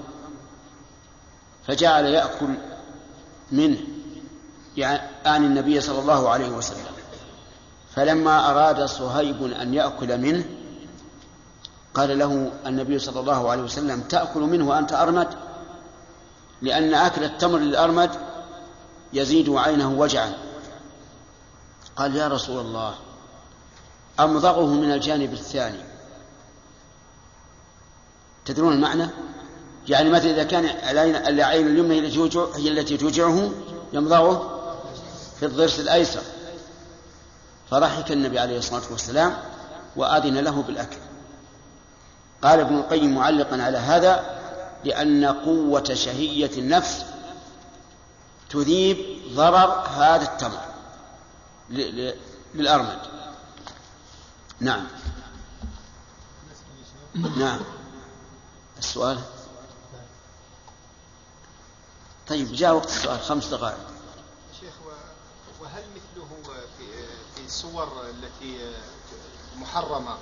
فجعل يأكل منه يعني النبي صلى الله عليه وسلم فلما أراد صهيب أن يأكل منه قال له النبي صلى الله عليه وسلم تأكل منه وأنت أرمد؟ لأن أكل التمر للأرمد يزيد عينه وجعا قال يا رسول الله أمضغه من الجانب الثاني. تدرون المعنى؟ يعني مثلا إذا كان العين اليمنى هي التي توجعه يمضغه في الضرس الأيسر. فضحك النبي عليه الصلاة والسلام وأذن له بالأكل. قال ابن القيم معلقا على هذا لأن قوة شهية النفس تذيب ضرر هذا التمر للأرمد. نعم. نعم. السؤال؟ طيب جاء وقت السؤال خمس دقائق. شيخ وهل مثله في في الصور التي محرمة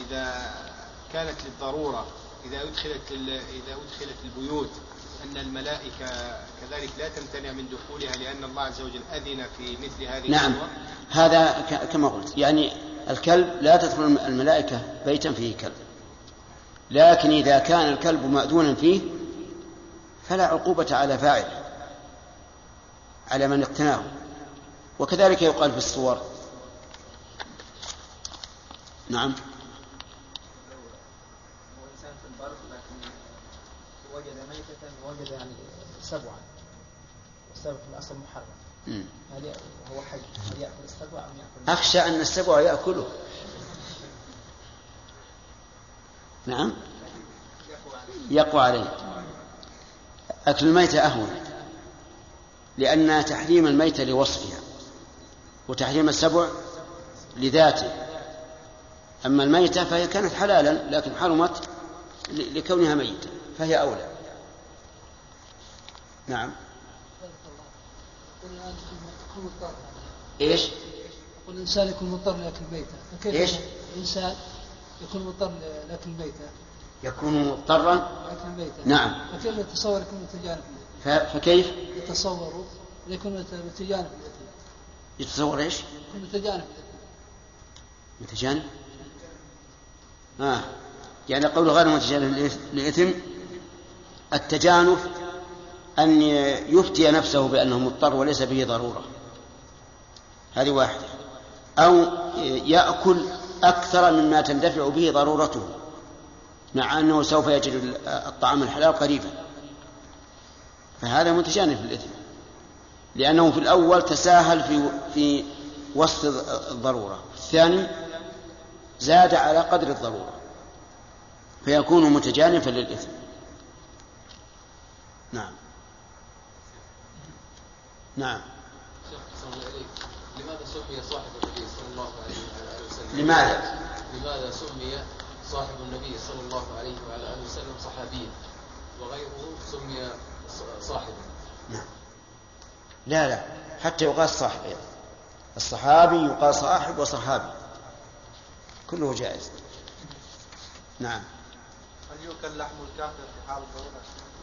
إذا كانت للضرورة إذا أدخلت إذا أدخلت البيوت أن الملائكة كذلك لا تمتنع من دخولها لأن الله عز وجل أذن في مثل هذه نعم. هذا كما قلت يعني الكلب لا تدخل الملائكة بيتا فيه كلب. لكن إذا كان الكلب مأذونا فيه فلا عقوبة على فاعله على من اقتناه. وكذلك يقال في الصور. نعم وجد ميتة وجد يعني سبعا والسبع في الأصل محرم. هل هو حي. هل يأكل السبع أم يأكل أخشى أن السبع يأكله. نعم. يقوى عليه. أكل الميتة أهون. لأن تحريم الميتة لوصفها. وتحريم السبع لذاته. أما الميتة فهي كانت حلالا لكن حرمت لكونها ميتة. فهي أولى. نعم. إيش؟ يقول الانسان يكون مضطر لأكل الميته فكيف إيش؟ الانسان يكون مضطر لأكل الميته يكون مضطرا؟ لأكل الميته نعم. فكيف يتصور يكون متجانب ف- فكيف؟ يتصور يكون متجانب الاثم يتصور إيش؟ يكون متجانب متجانب؟ آه. يعني قول غير متجانب للإثم التجانف أن يفتي نفسه بأنه مضطر وليس به ضرورة. هذه واحدة. أو يأكل أكثر مما تندفع به ضرورته مع أنه سوف يجد الطعام الحلال قريبا. فهذا متجانف للإثم. لأنه في الأول تساهل في في وسط الضرورة. الثاني زاد على قدر الضرورة. فيكون متجانفا للإثم. نعم. نعم. شيخ عليه لماذا سمي صاحب النبي صلى الله عليه وعلى وسلم؟ لماذا؟ لماذا سمي صاحب النبي صلى الله عليه وعلى آله وسلم صحابيا وغيره سمي صاحبا؟ نعم. لا لا. حتى يقال صاحب أيضا الصحابي يقال صاحب وصحابي. كله جائز. نعم. هل يؤكل لحم الكافر في حال الضرورة؟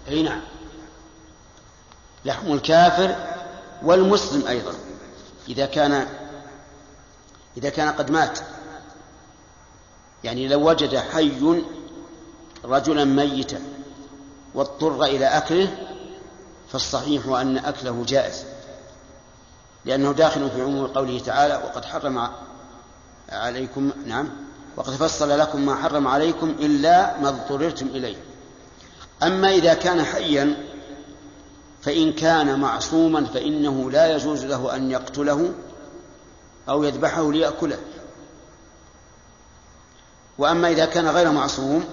أي نعم. لحم الكافر والمسلم أيضا إذا كان إذا كان قد مات. يعني لو وجد حي رجلا ميتا واضطر إلى أكله فالصحيح أن أكله جائز. لأنه داخل في عموم قوله تعالى وقد حرم عليكم نعم وقد فصل لكم ما حرم عليكم إلا ما اضطررتم إليه. أما إذا كان حيا فإن كان معصوما فإنه لا يجوز له أن يقتله أو يذبحه ليأكله. وأما إذا كان غير معصوم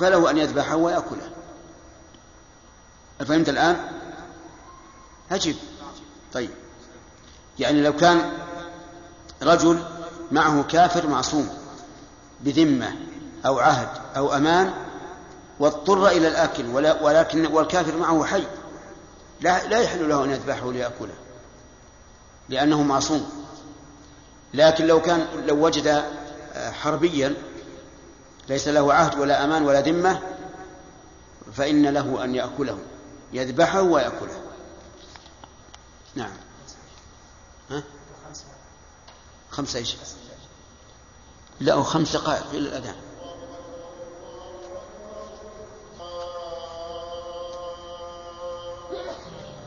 فله أن يذبحه ويأكله. فهمت الآن؟ أجب طيب. يعني لو كان رجل معه كافر معصوم بذمة أو عهد أو أمان واضطر إلى الآكل ولكن والكافر معه حي. لا لا يحل له أن يذبحه ليأكله لأنه معصوم. لكن لو كان لو وجد حربيا ليس له عهد ولا أمان ولا ذمة فإن له أن يأكله يذبحه ويأكله. نعم. ها؟ خمسة إيش؟ لا خمس دقائق إلى الأذان.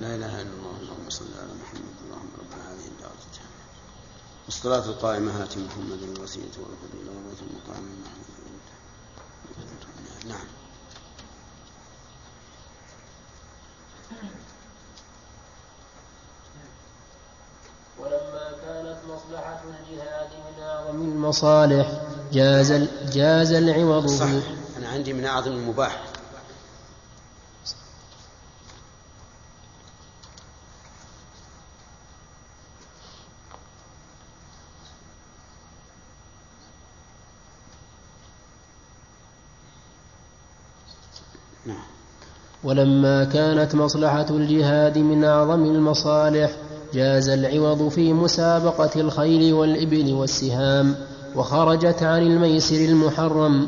لا إله إلا الله اللهم صل على محمد اللهم رب هذه الدعوة والصلاة القائمة هات محمد الوسيلة والفضيلة والبيت المقام نعم. ولما كانت مصلحة الجهاد من أعظم المصالح جاز جاز العوض. صح. أنا عندي من أعظم المباح. ولما كانت مصلحة الجهاد من أعظم المصالح جاز العوض في مسابقة الخيل والإبل والسهام وخرجت عن الميسر المحرم.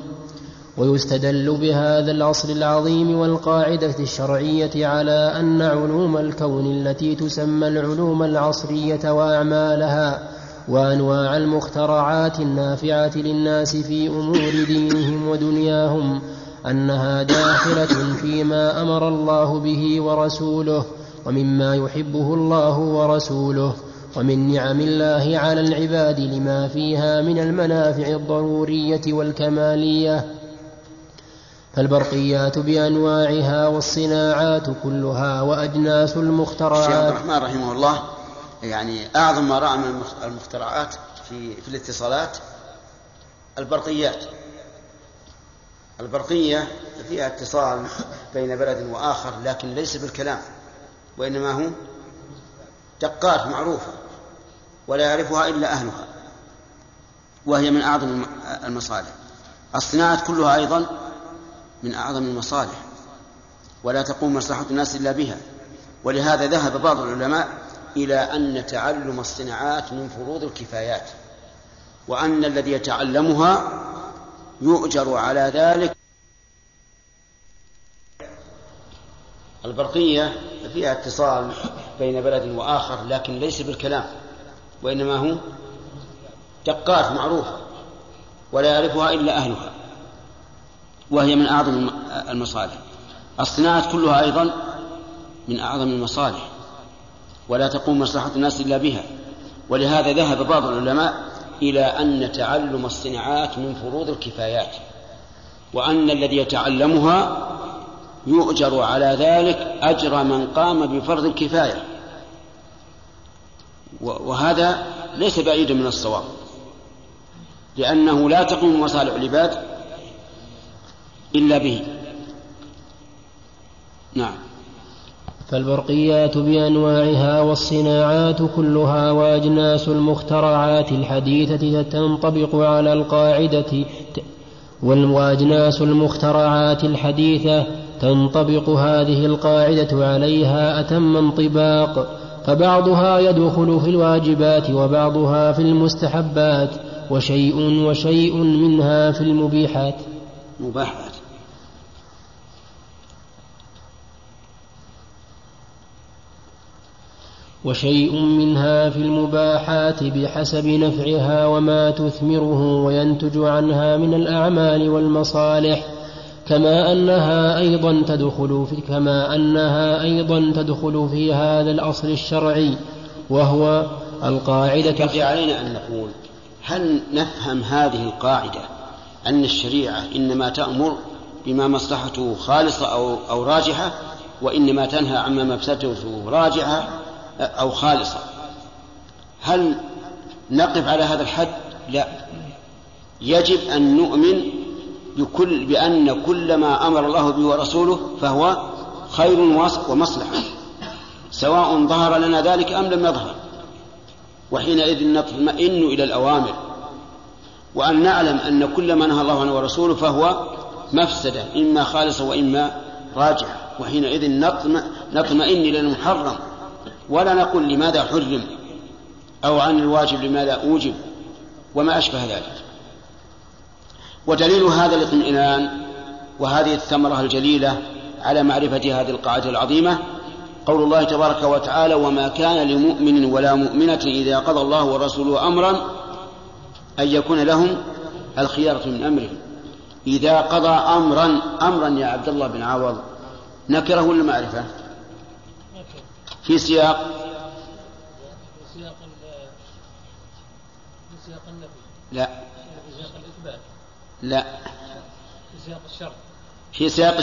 ويستدل بهذا الأصل العظيم والقاعدة الشرعية على أن علوم الكون التي تسمى العلوم العصرية وأعمالها وأنواع المخترعات النافعة للناس في أمور دينهم ودنياهم أنها داخلة فيما أمر الله به ورسوله ومما يحبه الله ورسوله ومن نعم الله على العباد لما فيها من المنافع الضرورية والكمالية. فالبرقيات بأنواعها والصناعات كلها وأجناس المخترعات. الشيخ عبد الرحمن رحمه الله يعني أعظم ما رأى من المخترعات في, في الاتصالات البرقيات. البرقية فيها اتصال بين بلد وآخر لكن ليس بالكلام وإنما هو دقات معروفة ولا يعرفها إلا أهلها وهي من أعظم المصالح. الصناعة كلها أيضا من أعظم المصالح ولا تقوم مصلحة الناس إلا بها. ولهذا ذهب بعض العلماء إلى أن تعلم الصناعات من فروض الكفايات وأن الذي يتعلمها يؤجر على ذلك. البرقية فيها اتصال بين بلد وآخر لكن ليس بالكلام وإنما هو دقات معروفة ولا يعرفها إلا أهلها وهي من أعظم المصالح. الصناعة كلها أيضا من أعظم المصالح ولا تقوم مصلحة الناس إلا بها. ولهذا ذهب بعض العلماء إلى أن تعلم الصناعات من فروض الكفايات وأن الذي يتعلمها يؤجر على ذلك أجر من قام بفرض الكفاية. وهذا ليس بعيدا من الصواب لأنه لا تقوم مصالح العباد إلا به. نعم. فالبرقيات بأنواعها والصناعات كلها وأجناس المخترعات الحديثة تنطبق على القاعدة وأجناس المخترعات الحديثة تنطبق هذه القاعدة عليها أتم انطباق فبعضها يدخل في الواجبات وبعضها في المستحبات وشيء وشيء منها في المبيحات. مباحات. وشيء منها في المباحات بحسب نفعها وما تثمره وينتج عنها من الأعمال والمصالح كما أنها أيضا تدخل في كما أنها أيضا تدخل في هذا الأصل الشرعي وهو القاعدة يجب علينا أن نقول هل نفهم هذه القاعدة أن الشريعة إنما تأمر بما مصلحته خالصة أو أو راجحة وإنما تنهى عما مفسدته راجحة؟ أو خالصة. هل نقف على هذا الحد؟ لا. يجب أن نؤمن بكل بأن كل ما أمر الله به ورسوله فهو خير ومصلحة. سواء ظهر لنا ذلك أم لم يظهر. وحينئذ نطمئن إلى الأوامر. وأن نعلم أن كل ما نهى الله عنه ورسوله فهو مفسدة إما خالصة وإما راجعة. وحينئذ نطمئن إلى المحرم. ولا نقول لماذا حرم أو عن الواجب لماذا أوجب وما أشبه ذلك. ودليل هذا الاطمئنان وهذه الثمرة الجليلة على معرفة هذه القاعدة العظيمة قول الله تبارك وتعالى وما كان لمؤمن ولا مؤمنة إذا قضى الله ورسوله أمرا أن يكون لهم الخيارة من أمرهم. إذا قضى أمرا أمرا يا عبد الله بن عوض نكره ولا معرفة في سياق في سياق في سياق لا. في سياق الإثبات لا. في سياق الشرط في سياق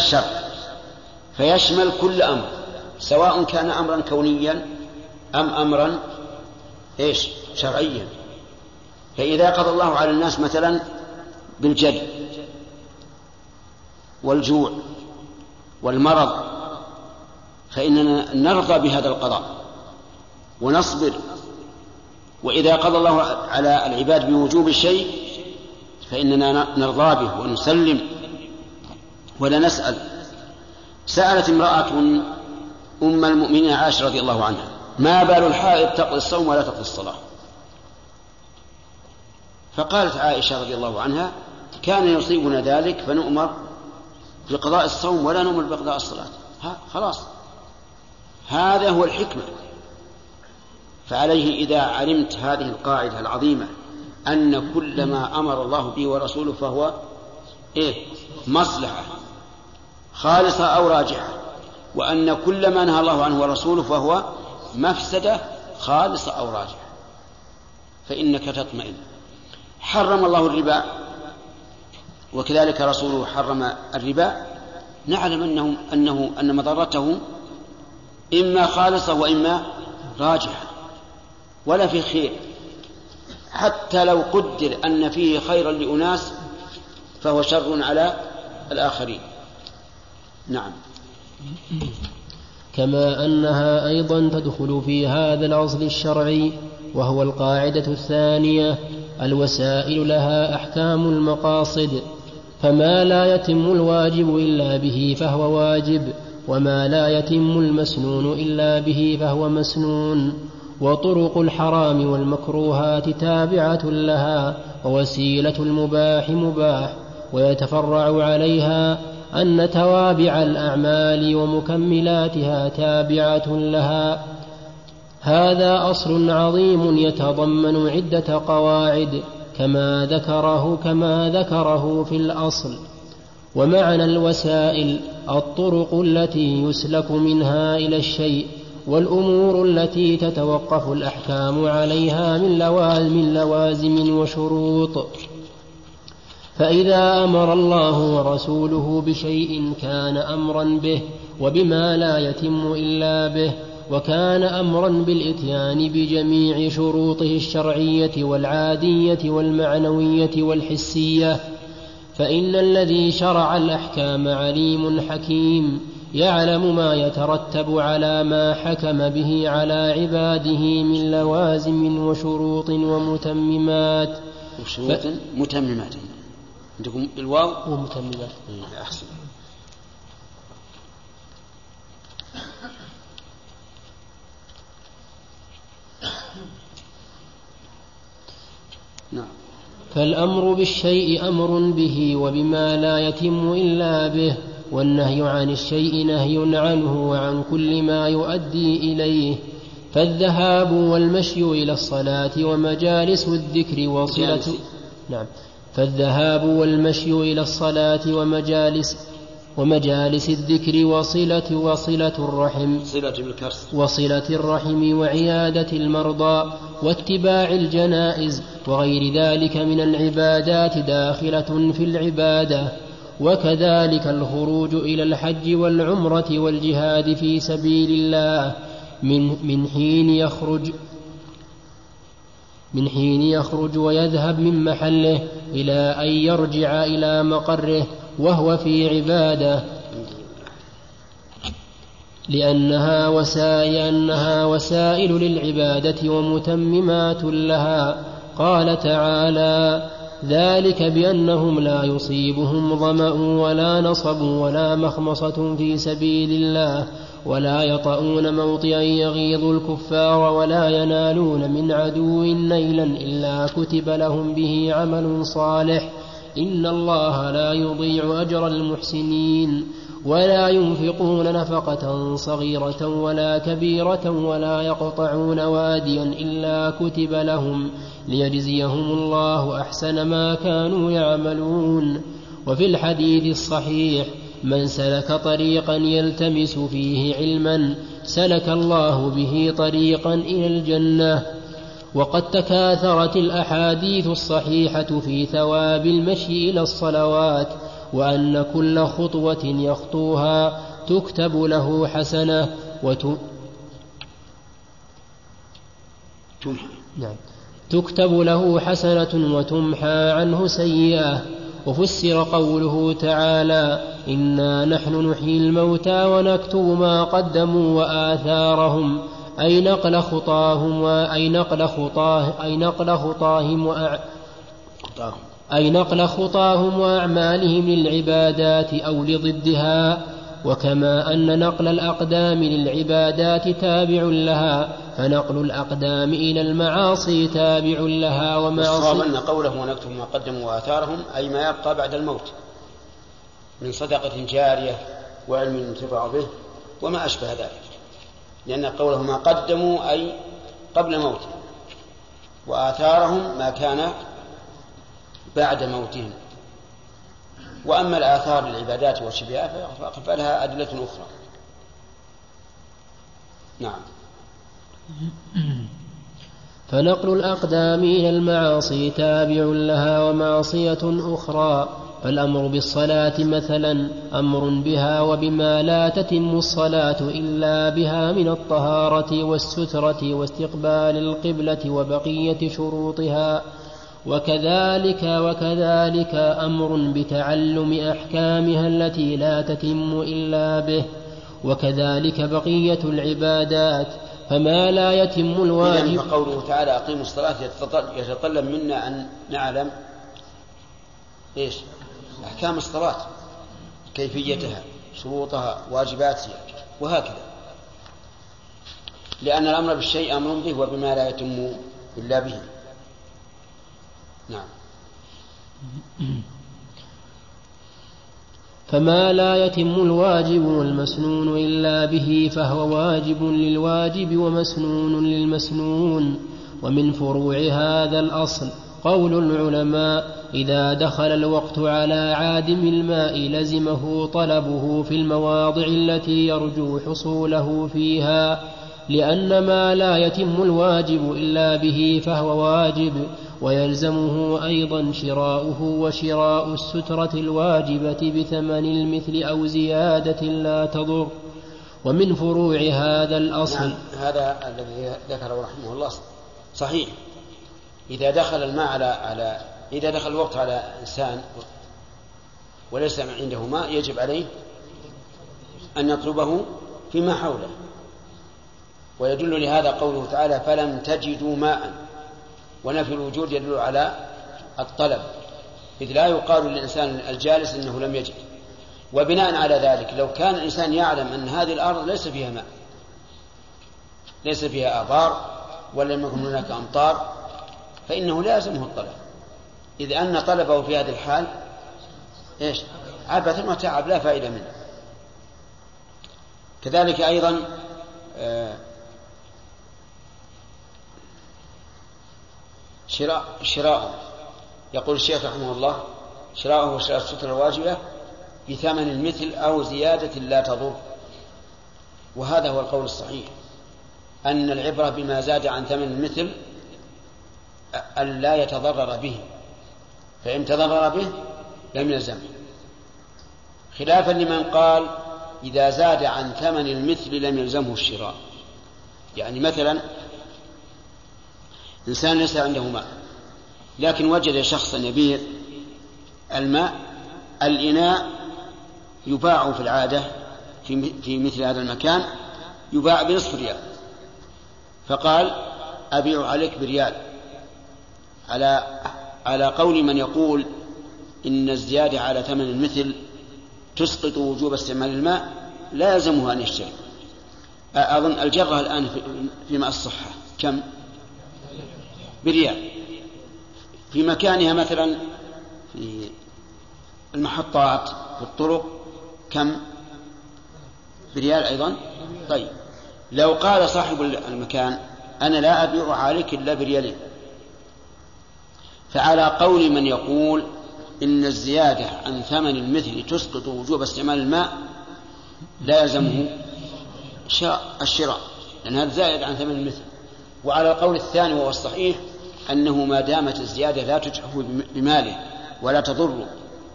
فيشمل كل أمر سواء كان أمرا كونيا أم أمرا إيش؟ شرعيا. فإذا قضى الله على الناس مثلا بالجد والجوع والمرض فإننا نرضى بهذا القضاء ونصبر. وإذا قضى الله على العباد بوجوب الشيء فإننا نرضى به ونسلم ولا نسأل. سألت امرأة أم المؤمنين عائشة رضي الله عنها ما بال الحائض تقضي الصوم ولا تقضي الصلاة؟ فقالت عائشة رضي الله عنها كان يصيبنا ذلك فنؤمر بقضاء الصوم ولا نؤمر بقضاء الصلاة. ها خلاص. هذا هو الحكمة. فعليه إذا علمت هذه القاعدة العظيمة أن كل ما أمر الله به ورسوله فهو إيه؟ مصلحة خالصة أو راجحة. وأن كل ما نهى الله عنه ورسوله فهو مفسدة خالصة أو راجحة. فإنك تطمئن. حرم الله الربا وكذلك رسوله حرم الربا. نعلم أنه أنه أن مضرته إما خالصة وإما راجحة ولا في خير. حتى لو قدر أن فيه خيرا لأناس فهو شر على الآخرين. نعم. كما أنها أيضا تدخل في هذا الأصل الشرعي وهو القاعدة الثانية الوسائل لها أحكام المقاصد فما لا يتم الواجب إلا به فهو واجب. وما لا يتم المسنون إلا به فهو مسنون. وطرق الحرام والمكروهات تابعة لها ووسيلة المباح مباح. ويتفرع عليها أن توابع الأعمال ومكملاتها تابعة لها. هذا أصل عظيم يتضمن عدة قواعد كما ذكره كما ذكره في الأصل. ومعنى الوسائل الطرق التي يسلك منها إلى الشيء والأمور التي تتوقف الأحكام عليها من لوازم, لوازم وشروط. فإذا أمر الله ورسوله بشيء كان أمرا به وبما لا يتم إلا به وكان أمرا بالإتيان بجميع شروطه الشرعية والعادية والمعنوية والحسية فإن الذي شرع الأحكام عليم حكيم يعلم ما يترتب على ما حكم به على عباده من لوازم وشروط ومتممات. وشروط ف... متممات. عندكم الواو؟ ومتممات. أحسن. نعم. فالأمر بالشيء أمر به وبما لا يتم إلا به والنهي عن الشيء نهي عنه وعن كل ما يؤدي إليه. فالذهاب والمشي إلى الصلاة ومجالس الذكر وصلة نعم. فالذهاب والمشي إلى الصلاة ومجالس ومجالس الذكر وصلة وصلة الرحم. صلة وصلة الرحم وعيادة المرضى واتباع الجنائز. وغير ذلك من العبادات داخلة في العبادة وكذلك الخروج إلى الحج والعمرة والجهاد في سبيل الله من من حين يخرج من حين يخرج ويذهب من محله إلى أن يرجع إلى مقره وهو في عبادة. لأنها وسائل أنها وسائل للعبادة ومتممات لها. قال تعالى ذلك بأنهم لا يصيبهم ظمأ ولا نصب ولا مخمصة في سبيل الله ولا يطؤون موطئا يغيظ الكفار ولا ينالون من عدو نيلا إلا كتب لهم به عمل صالح إن الله لا يضيع أجر المحسنين ولا ينفقون نفقة صغيرة ولا كبيرة ولا يقطعون واديا إلا كتب لهم ليجزيهم الله أحسن ما كانوا يعملون. وفي الحديث الصحيح من سلك طريقا يلتمس فيه علما سلك الله به طريقا إلى الجنة. وقد تكاثرت الأحاديث الصحيحة في ثواب المشي إلى الصلوات وأن كل خطوة يخطوها تكتب له حسنة وت... نعم. تكتب له حسنة وتمحى عنه سيئة. وفسر قوله تعالى إنا نحن نحيي الموتى ونكتب ما قدموا وآثارهم. أي نقل خطاهم وأي نقل خطاه أي نقل خطاهم وأع... أي نقل خطاهم وأعمالهم للعبادات أو لضدها وكما أن نقل الأقدام للعبادات تابع لها فنقل الأقدام إلى المعاصي تابع لها ومعصية أن قوله ونكتب ما قدموا وآثارهم أي ما يبقى بعد الموت من صدقة جارية وعلم ينتفع به وما أشبه ذلك. لأن قوله ما قدموا أي قبل موتهم وآثارهم ما كان بعد موتهم. وأما الآثار للعبادات والشبهات فلها أدلة أخرى. نعم. فنقل الأقدام إلى المعاصي تابع لها ومعصية أخرى فالأمر بالصلاة مثلا أمر بها وبما لا تتم الصلاة إلا بها من الطهارة والسترة واستقبال القبلة وبقية شروطها. وكذلك وكذلك أمر بتعلم أحكامها التي لا تتم إلا به وكذلك بقية العبادات فما لا يتم الواجب فقوله تعالى أقيموا الصلاة يتطلب منا أن نعلم إيش؟ أحكام الصلاة كيفيتها شروطها واجباتها وهكذا. لأن الأمر بالشيء أمر به وبما لا يتم إلا به. نعم. فما لا يتم الواجب والمسنون إلا به فهو واجب للواجب ومسنون للمسنون ومن فروع هذا الأصل قول العلماء إذا دخل الوقت على عادم الماء لزمه طلبه في المواضع التي يرجو حصوله فيها لأن ما لا يتم الواجب إلا به فهو واجب ويلزمه أيضا شراؤه وشراء السترة الواجبة بثمن المثل أو زيادة لا تضر ومن فروع هذا الأصل نعم هذا الذي ذكره رحمه الله صحيح. إذا دخل الماء على على إذا دخل الوقت على إنسان وليس عنده ماء يجب عليه أن يطلبه فيما حوله. ويدل لهذا قوله تعالى فلم تجدوا ماء ونفي الوجود يدل على الطلب. إذ لا يقال للإنسان الجالس إنه لم يجد. وبناء على ذلك لو كان الإنسان يعلم أن هذه الأرض ليس فيها ماء ليس فيها آبار ولم يكن هناك أمطار فإنه لازمه الطلب. إذ أن طلبه في هذه الحال إيش؟ عبث وتعب لا فائدة منه. كذلك أيضا آه شراء شراء. يقول الشيخ رحمه الله شراءه وشراء السترة الواجبة بثمن المثل أو زيادة لا تضر. وهذا هو القول الصحيح. أن العبرة بما زاد عن ثمن المثل أن لا يتضرر به. فإن تضرر به لم يلزمه. خلافا لمن قال إذا زاد عن ثمن المثل لم يلزمه الشراء. يعني مثلا إنسان ليس عنده ماء. لكن وجد شخصا يبيع الماء الإناء يباع في العادة في مثل هذا المكان يباع بنصف ريال. فقال أبيع عليك بريال. على على قول من يقول إن الزيادة على ثمن المثل تسقط وجوب استعمال الماء لا يلزمه أن يشتري. أظن الجرة الآن في ماء الصحة كم؟ بريال في مكانها مثلا في المحطات في الطرق كم؟ بريال أيضا. طيب. لو قال صاحب المكان أنا لا أبيع عليك إلا بريالين فعلى قول من يقول إن الزيادة عن ثمن المثل تسقط وجوب استعمال الماء لا يلزمه الشراء لأن هذا زائد عن ثمن المثل. وعلى القول الثاني وهو الصحيح أنه ما دامت الزيادة لا تجحف بماله ولا تضره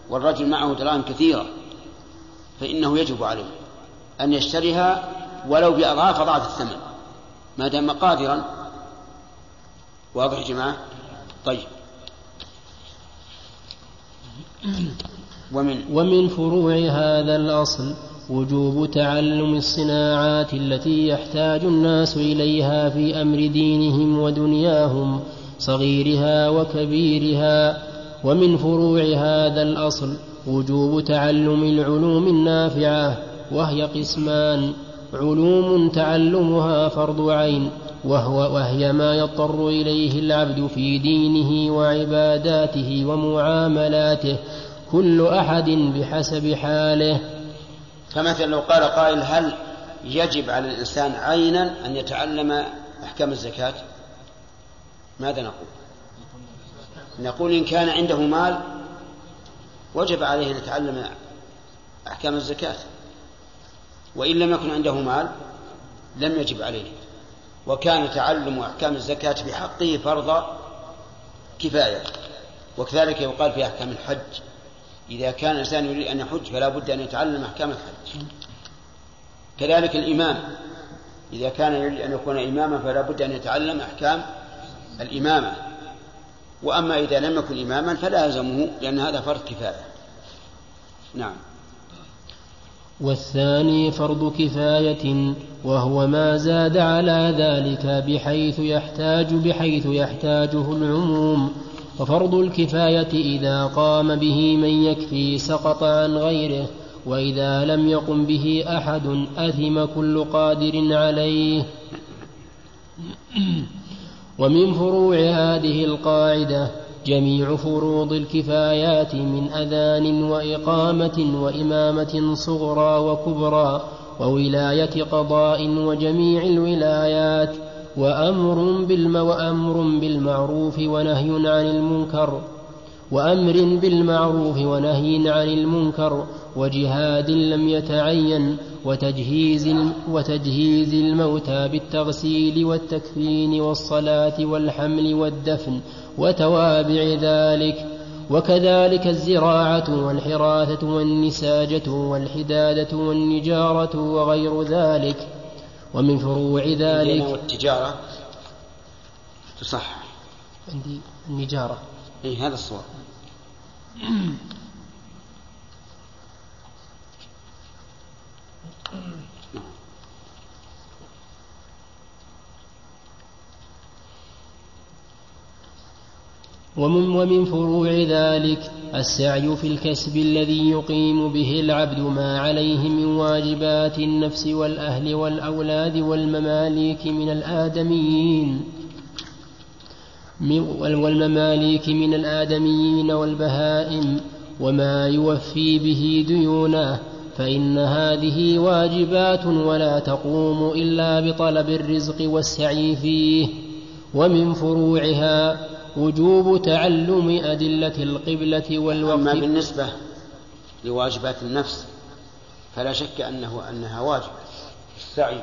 والرجل معه دراهم كثيرة فإنه يجب عليه أن يشتريها ولو بأضعاف أضعاف الثمن. ما دام قادرا. واضح يا جماعة؟ طيب. ومن؟ ومن فروع هذا الأصل وجوب تعلم الصناعات التي يحتاج الناس إليها في أمر دينهم ودنياهم. صغيرها وكبيرها ومن فروع هذا الأصل وجوب تعلم العلوم النافعة وهي قسمان. علوم تعلمها فرض عين وهو وهي ما يضطر إليه العبد في دينه وعباداته ومعاملاته كل أحد بحسب حاله. فمثلا لو قال قائل هل يجب على الإنسان عينا أن يتعلم أحكام الزكاة؟ ماذا نقول؟ نقول إن كان عنده مال وجب عليه أن يتعلم أحكام الزكاة. وإن لم يكن عنده مال لم يجب عليه. وكان تعلم أحكام الزكاة بحقه فرض كفاية. وكذلك يقال في أحكام الحج إذا كان الإنسان يريد أن يحج فلا بد أن يتعلم أحكام الحج. كذلك الإمام إذا كان يريد أن يكون إماما فلا بد أن يتعلم أحكام الإمامة. وأما إذا لم يكن إماما فلا يلزمه لأن هذا فرض كفاية. نعم. والثاني فرض كفاية وهو ما زاد على ذلك بحيث يحتاج بحيث يحتاجه العموم. وفرض الكفاية إذا قام به من يكفي سقط عن غيره وإذا لم يقم به أحد أثم كل قادر عليه. ومن فروع هذه القاعدة جميع فروض الكفايات من أذان وإقامة وإمامة صغرى وكبرى وولاية قضاء وجميع الولايات وأمر, بالم وأمر بالمعروف ونهي عن المنكر وأمر بالمعروف ونهي عن المنكر وجهاد لم يتعين وتجهيز, وتجهيز الموتى بالتغسيل والتكفين والصلاة والحمل والدفن وتوابع ذلك وكذلك الزراعة والحراثة والنساجة والحدادة والنجارة وغير ذلك. ومن فروع ذلك والتجارة تصح. عندي النجارة. اي هذا الصواب ومن, ومن فروع ذلك السعي في الكسب الذي يقيم به العبد ما عليه من واجبات النفس والأهل والأولاد والمماليك من الآدميين. والمماليك من الآدميين والبهائم وما يوفي به ديونه. فإن هذه واجبات ولا تقوم إلا بطلب الرزق والسعي فيه ومن فروعها وجوب تعلم أدلة القبلة والوقت. أما بالنسبة لواجبات النفس فلا شك أنه أنها واجب. السعي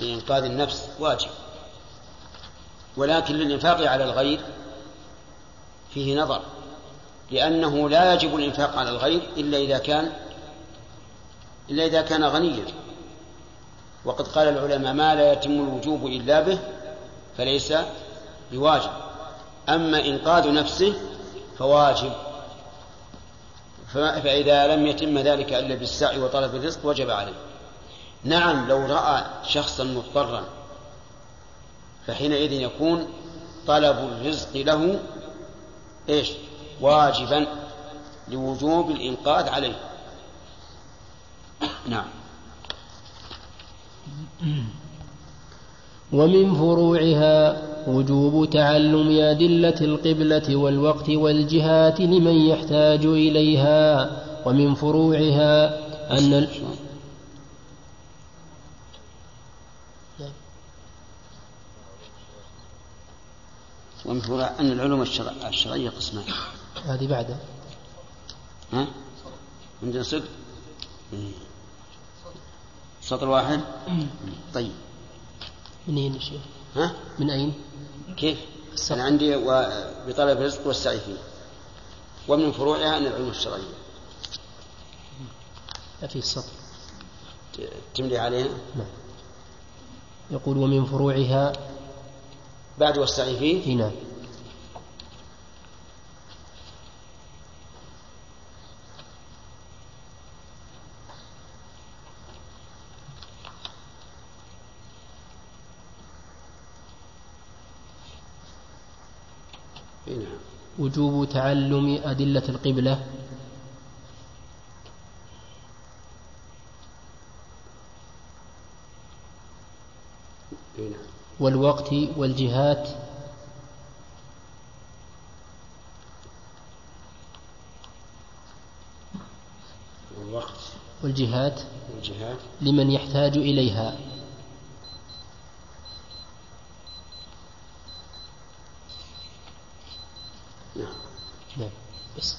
لإنقاذ النفس واجب. ولكن للإنفاق على الغير فيه نظر لأنه لا يجب الإنفاق على الغير إلا إذا كان إلا إذا كان غنيا. وقد قال العلماء ما لا يتم الوجوب إلا به فليس بواجب. أما إنقاذ نفسه فواجب. فإذا لم يتم ذلك إلا بالسعي وطلب الرزق وجب عليه. نعم لو رأى شخصا مضطرا فحينئذ يكون طلب الرزق له إيش؟ واجبا لوجوب الإنقاذ عليه. نعم. ومن فروعها وجوب تعلم أدلة القبلة والوقت والجهات لمن يحتاج إليها. ومن فروعها أن ال... ومن فروع أن العلوم الشرعية قسمان. هذه بعدها ها؟ عندنا صدق؟ سطر واحد طيب من أين الشيخ؟ ها؟ من أين؟ كيف؟ أنا عندي و... بطلب الرزق والسعي فيه ومن فروعها أن العلوم الشرعية في السطر تملي عليها؟ نعم يقول ومن فروعها بعد والسعي فيه؟ نعم نعم وجوب تعلم أدلة القبلة. والوقت والجهات. والوقت والجهات. والجهات. لمن يحتاج إليها نعم نعم بس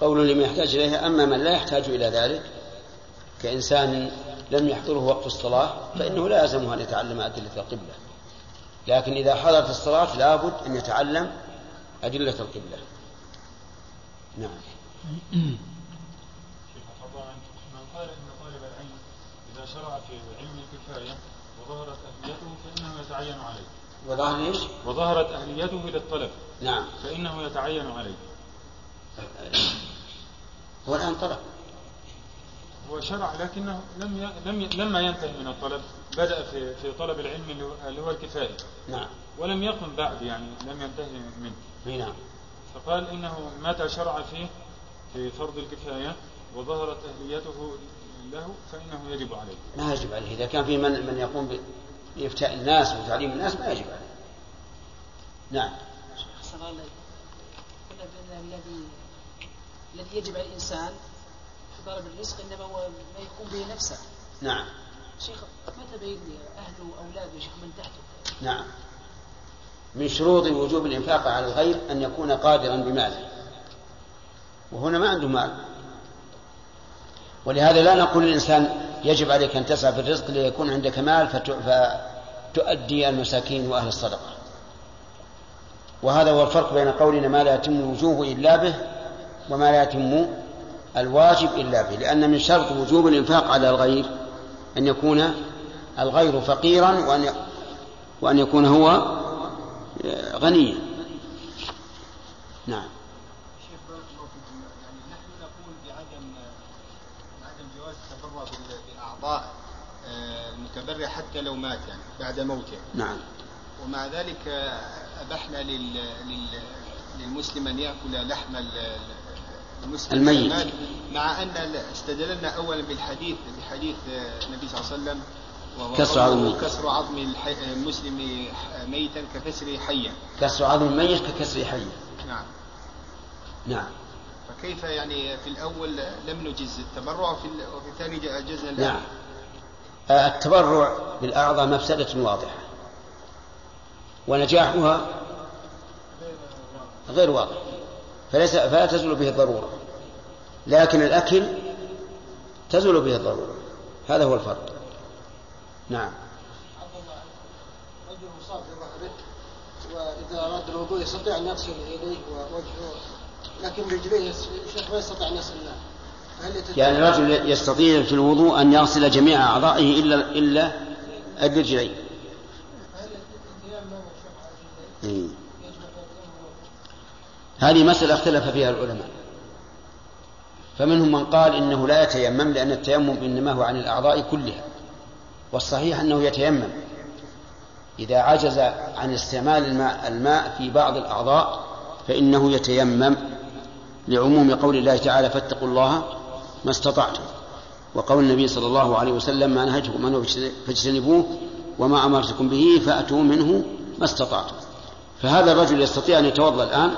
قول لمن يحتاج إليها. أما من لا يحتاج إلى ذلك كإنسان لم يحضره وقت الصلاة فإنه لا يلزمه أن يتعلم أدلة القبلة. لكن إذا حضرت الصلاة لابد أن يتعلم أدلة القبلة. نعم. من قال إن طالب العلم إذا شرع في علم الكفاية وظهرت أهليته فإنه يتعين عليه. وظهر إيش؟ وظهرت أهليته للطلب. نعم. فإنه يتعين عليه. هو الآن طلب. هو شرع لكنه لم ي... لم ي... لما ينتهي من الطلب. بدأ في في طلب العلم اللي هو- الكفاية. نعم. ولم يقم بعد يعني لم ينتهي منه. أي نعم. فقال إنه متى شرع فيه في فرض الكفاية وظهرت أهليته له فإنه يجب عليه. ما يجب عليه. إذا كان في من من يقوم بإفتاء الناس وتعليم الناس ما يجب عليه. نعم. الله بأن الذي الذي يجب على الإنسان في طلب الرزق إنما هو ما يقوم به نفسه. نعم. شيخ متى بين أهله وأولاده؟ شيخ من تحته. نعم. من شروط وجوب الإنفاق على الغير أن يكون قادرا بماله. وهنا ما عنده مال. ولهذا لا نقول للإنسان يجب عليك أن تسعى في الرزق ليكون عندك مال فت- فتؤدي المساكين وأهل الصدقة. وهذا هو الفرق بين قولنا ما لا يتم الوجوب إلا به وما لا يتم الواجب إلا به لأن من شرط وجوب الإنفاق على الغير أن يكون الغير فقيرا وأن وأن يكون هو غنيا. نعم. آه، المتبرع حتى لو مات يعني بعد موته. نعم. ومع ذلك آه، أبحنا لل لل للمسلم أن يأكل لحم الميت. مع أن ال- استدللنا أولا بالحديث بحديث آه، النبي صلى الله عليه وسلم وهو كسر عظم. كسر عظم الح- المسلم ميتا ككسره حيا. كسر عظم الميت ككسر حي نعم. نعم. فكيف يعني في الأول لم نجز التبرع وفي ال- وفي الثاني أجزنا نعم. آه، التبرع بالأعضاء مفسدة واضحة. ونجاحها غير واضح. فليس فلا تزول به الضرورة. لكن الأكل تزول به الضرورة. هذا هو الفرق. نعم. رجل مصاب في ظهره وإذا أراد الوضوء يستطيع أن يغسل يديه ووجهه لكن رجليه الشيخ ما يستطيع أن يغسلها فهل يتجاوز؟ يعني الرجل يستطيع في الوضوء أن يغسل جميع أعضائه إلا إلا الرجلين. إيه. هذه مسألة اختلف فيها العلماء. فمنهم من قال إنه لا يتيمم لأن التيمم إنما هو عن الأعضاء كلها. والصحيح أنه يتيمم إذا عجز عن استعمال الماء, الماء في بعض الأعضاء فإنه يتيمم لعموم قول الله تعالى فاتقوا الله ما استطعتم. وقول النبي صلى الله عليه وسلم ما نهجكم عنه فاجتنبوه وما أمرتكم به فأتوا منه ما استطعتم. فهذا الرجل يستطيع أن يتوضأ الآن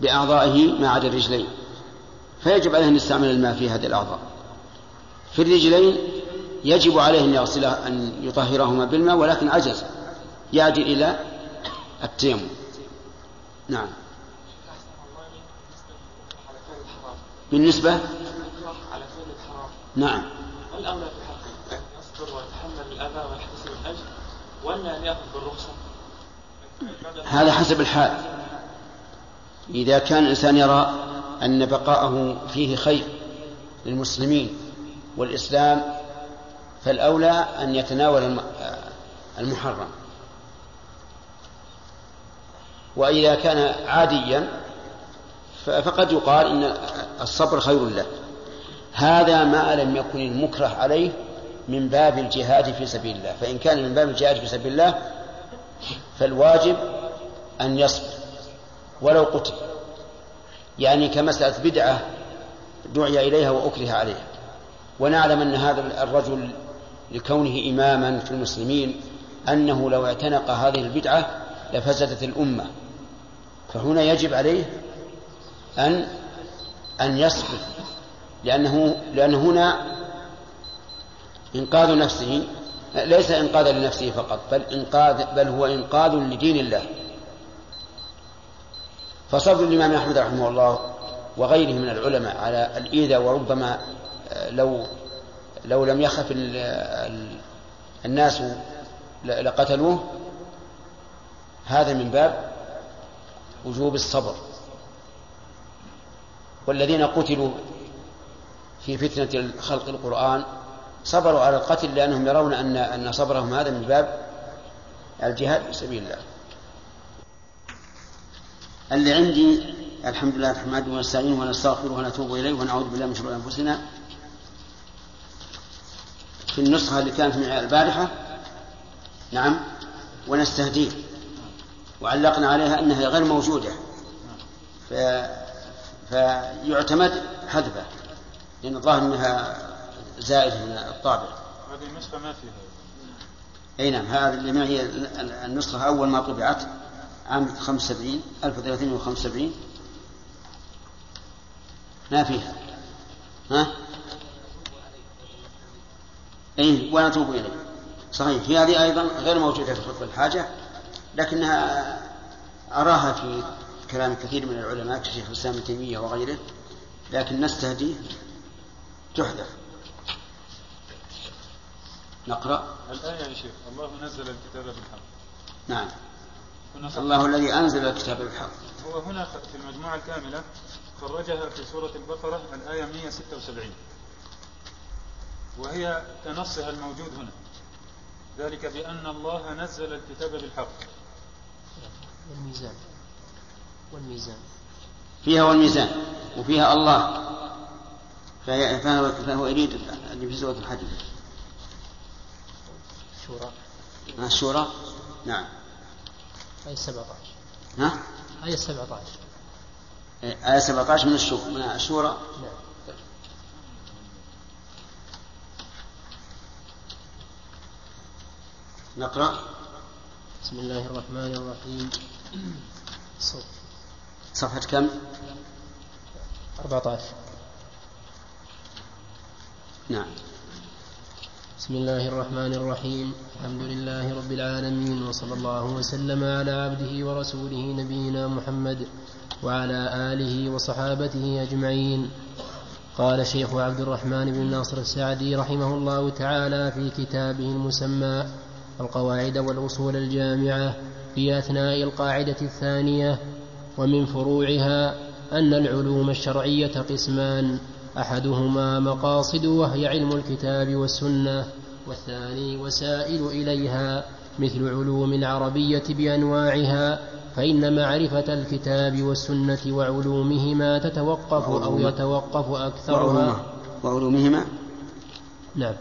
بأعضائه ما عدا الرجلين فيجب عليه أن يستعمل الماء في هذه الأعضاء. في الرجلين يجب عليه أن يغسله أن يطهرهما بالماء ولكن عجز يعدل إلى التيمم. نعم. بالنسبة؟ نعم. ويتحمل الأذى ويحتسب الأجر ولا أن يأخذ بالرخصة هذا حسب الحال. إذا كان الإنسان يرى أن بقاءه فيه خير للمسلمين والإسلام فالأولى أن يتناول المحرم. وإذا كان عاديا فقد يقال إن الصبر خير له. هذا ما لم يكن المكره عليه من باب الجهاد في سبيل الله. فإن كان من باب الجهاد في سبيل الله فالواجب أن يصبر ولو قتل. يعني كمسألة بدعة دعي إليها وأكره عليها. ونعلم أن هذا الرجل لكونه إماما في المسلمين أنه لو اعتنق هذه البدعة لفسدت الأمة. فهنا يجب عليه أن أن يصبر لأنه لأن هنا إنقاذ نفسه ليس إنقاذا لنفسه فقط بل إنقاذ بل هو إنقاذ لدين الله. فصبر الإمام أحمد رحمه الله وغيره من العلماء على الإيذاء وربما آه، لو لو لم يخف الناس لقتلوه هذا من باب وجوب الصبر والذين قتلوا في فتنة خلق القرآن صبروا على القتل لأنهم يرون أن أن صبرهم هذا من باب الجهاد في سبيل الله. اللي عندي الحمد لله نحمده ونستعينه ونستغفره ونتوب إليه ونعوذ بالله من شرور أنفسنا. في النسخة اللي كانت معي البارحة نعم ونستهديه. وعلقنا عليها أنها غير موجودة. ف... فيعتمد حذفه لأن الظاهر أنها زائدة من الطابع. هذه النسخة ما فيها. أي نعم هذه اللي معي النسخة أول ما طبعت. عام 75 1375 ما فيها. ها؟ أي ونتوب إليه صحيح. في هذه أيضا غير موجودة في خطبة الحاجة لكنها أراها في كلام كثير من العلماء كشيخ الإسلام ابن تيمية وغيره لكن نستهدي تحذف نقرأ. الآية يا شيخ الله نزل الكتاب بالحق. نعم. الله الذي أنزل الكتاب بالحق. هو هنا في المجموعة الكاملة خرجها في سورة البقرة الآية 176 وهي كنصها الموجود هنا. ذلك بأن الله نزل الكتاب بالحق. والميزان. والميزان. فيها والميزان وفيها الله. فهو, فهو يريد اللي في سورة الحديث الشورى الشورى نعم. آية 17 ها؟ آية 17 آية 17 من الشورى من الشورى؟ نعم. نقرأ. بسم الله الرحمن الرحيم. صف. صفحة كم؟ 14 نعم. بسم الله الرحمن الرحيم. الحمد لله رب العالمين وصلى الله وسلم على عبده ورسوله نبينا محمد وعلى آله وصحابته أجمعين. قال شيخ عبد الرحمن بن ناصر السعدي رحمه الله تعالى في كتابه المسمى القواعد والأصول الجامعة في أثناء القاعدة الثانية ومن فروعها أن العلوم الشرعية قسمان. أحدهما مقاصد وهي علم الكتاب والسنة والثاني وسائل إليها مثل علوم العربية بأنواعها فإن معرفة الكتاب والسنة وعلومهما تتوقف أو وعلومه- أكثرها. وعلومه وعلومهما؟ نعم.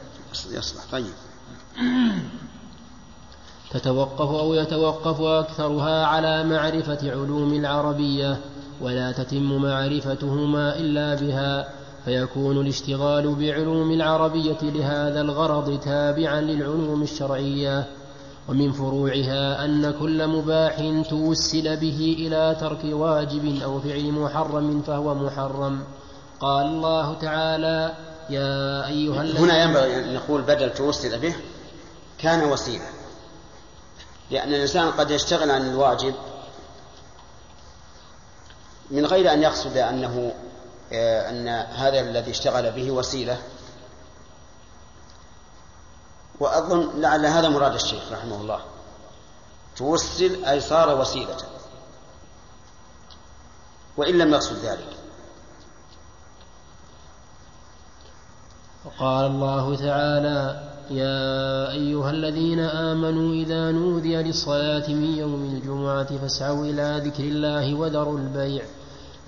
يصلح. طيب. تتوقف أو يتوقف أكثرها على معرفة علوم العربية ولا تتم معرفتهما إلا بها فيكون الاشتغال بعلوم العربية لهذا الغرض تابعا للعلوم الشرعية ومن فروعها أن كل مباح توسل به إلى ترك واجب أو فعل محرم فهو محرم. قال الله تعالى يا أيها الذين هنا ينبغي أن نقول بدل توسل به كان وسيلة لأن الإنسان قد يشتغل عن الواجب من غير أن يقصد أنه أن هذا الذي اشتغل به وسيلة. وأظن لعل هذا مراد الشيخ رحمه الله. توسل أي صار وسيلة. وإن لم يقصد ذلك. وقال الله تعالى يا أيها الذين آمنوا إذا نودي للصلاة من يوم الجمعة فاسعوا إلى ذكر الله وذروا البيع.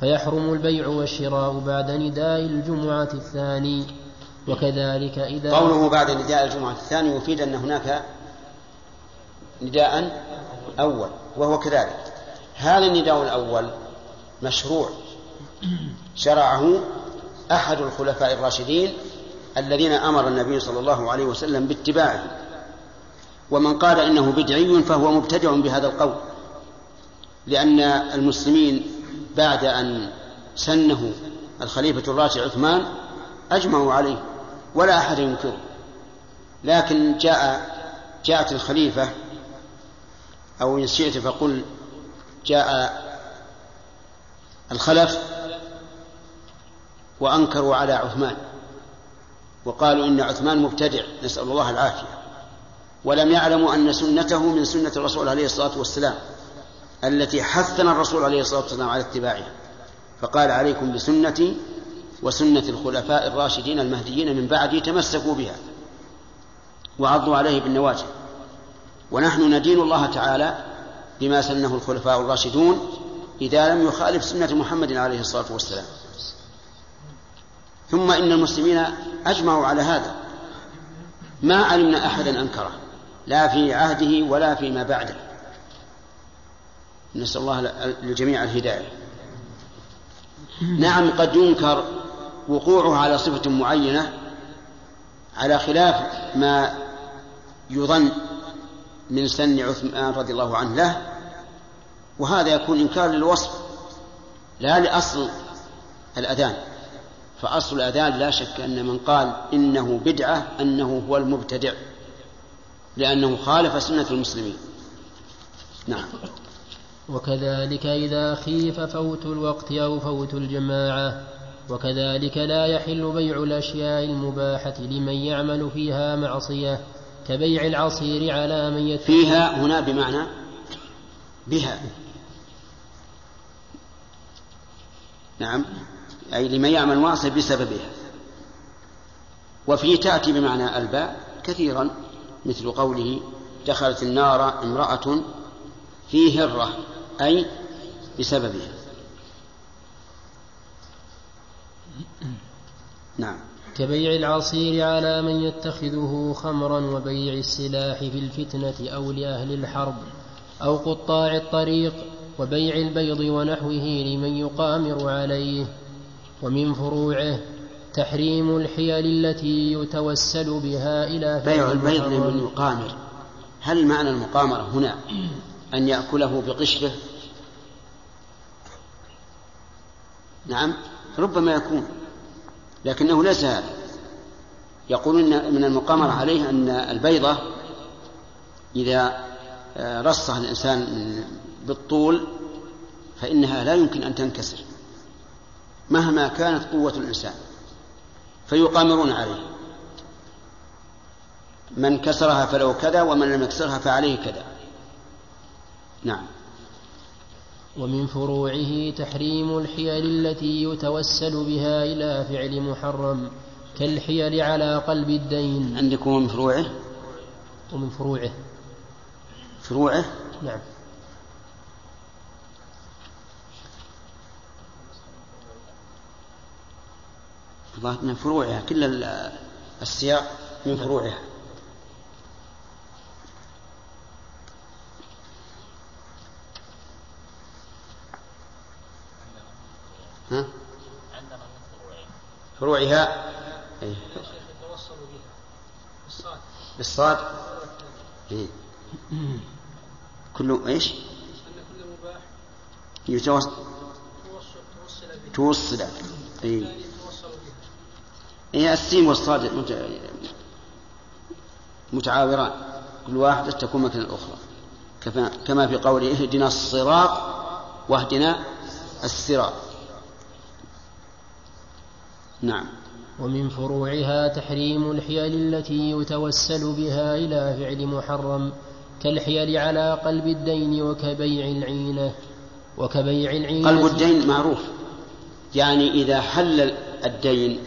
فيحرم البيع والشراء بعد نداء الجمعة الثاني. وكذلك إذا قوله بعد نداء الجمعة الثاني يفيد أن هناك نداء أول وهو كذلك. هذا النداء الأول مشروع. شرعه أحد الخلفاء الراشدين الذين أمر النبي صلى الله عليه وسلم باتباعه. ومن قال إنه بدعي فهو مبتدع بهذا القول لأن المسلمين بعد أن سنه الخليفة الراشد عثمان أجمعوا عليه ولا أحد ينكره. لكن جاء جاءت الخليفة أو إن شئت فقل جاء الخلف وأنكروا على عثمان وقالوا إن عثمان مبتدع نسأل الله العافية. ولم يعلموا أن سنته من سنة الرسول عليه الصلاة والسلام. التي حثنا الرسول عليه الصلاة والسلام على اتباعها. فقال عليكم بسنتي وسنة الخلفاء الراشدين المهديين من بعدي تمسكوا بها وعضوا عليه بالنواجذ. ونحن ندين الله تعالى بما سنه الخلفاء الراشدون إذا لم يخالف سنة محمد عليه الصلاة والسلام. ثم إن المسلمين أجمعوا على هذا. ما علمنا أحدا أنكره. لا في عهده ولا فيما بعده. نسأل الله للجميع الهداية. نعم قد ينكر وقوعه على صفة معينة على خلاف ما يظن من سن عثمان رضي الله عنه له وهذا يكون إنكار للوصف لا لأصل الأذان. فأصل الأذان لا شك أن من قال إنه بدعة أنه هو المبتدع لأنه خالف سنة المسلمين. نعم. وكذلك إذا خيف فوت الوقت أو فوت الجماعة وكذلك لا يحل بيع الأشياء المباحة لمن يعمل فيها معصية كبيع العصير على من يتقي. فيها هنا بمعنى بها. نعم. أي لمن يعمل معصية بسببها. وفي تأتي بمعنى الباء كثيرا مثل قوله دخلت النار امرأة في هرة أي بسببها. نعم. كبيع العصير على من يتخذه خمرا وبيع السلاح في الفتنة أو لأهل الحرب أو قطاع الطريق وبيع البيض ونحوه لمن يقامر عليه. ومن فروعه تحريم الحيل التي يتوسل بها إلى بيع البيض. لمن يقامر. هل معنى المقامرة هنا؟ أن يأكله بقشره؟ نعم ربما يكون لكنه ليس هذا. يقولون إن من المقامرة عليه أن البيضة إذا آه، رصها الإنسان بالطول فإنها لا يمكن أن تنكسر مهما كانت قوة الإنسان. فيقامرون عليه من كسرها فله كذا ومن لم يكسرها فعليه كذا. نعم. ومن فروعه تحريم الحيل التي يتوسل بها إلى فعل محرم كالحيل على قلب الدين. عندكم من فروعه؟ ومن فروعه. فروعه؟ نعم. من فروعها كل السياق من نعم. فروعها. ها؟ فروعها. إيه. يتوصل بها الصاد بالصاد؟ إيه. كل إيش؟ أن كل مباح يتوصل توصل توصل به. توصل بها هي السين والصاد مت- متعاوران. كل واحدة تكون مكان الأخرى كما- كما في قوله اهدنا الصراط واهدنا الصراط نعم. ومن فروعها تحريم الحيل التي يتوسل بها إلى فعل محرم كالحيل على قلب الدين وكبيع العينة. وكبيع العينة قلب الدين معروف. يعني إذا حل الدين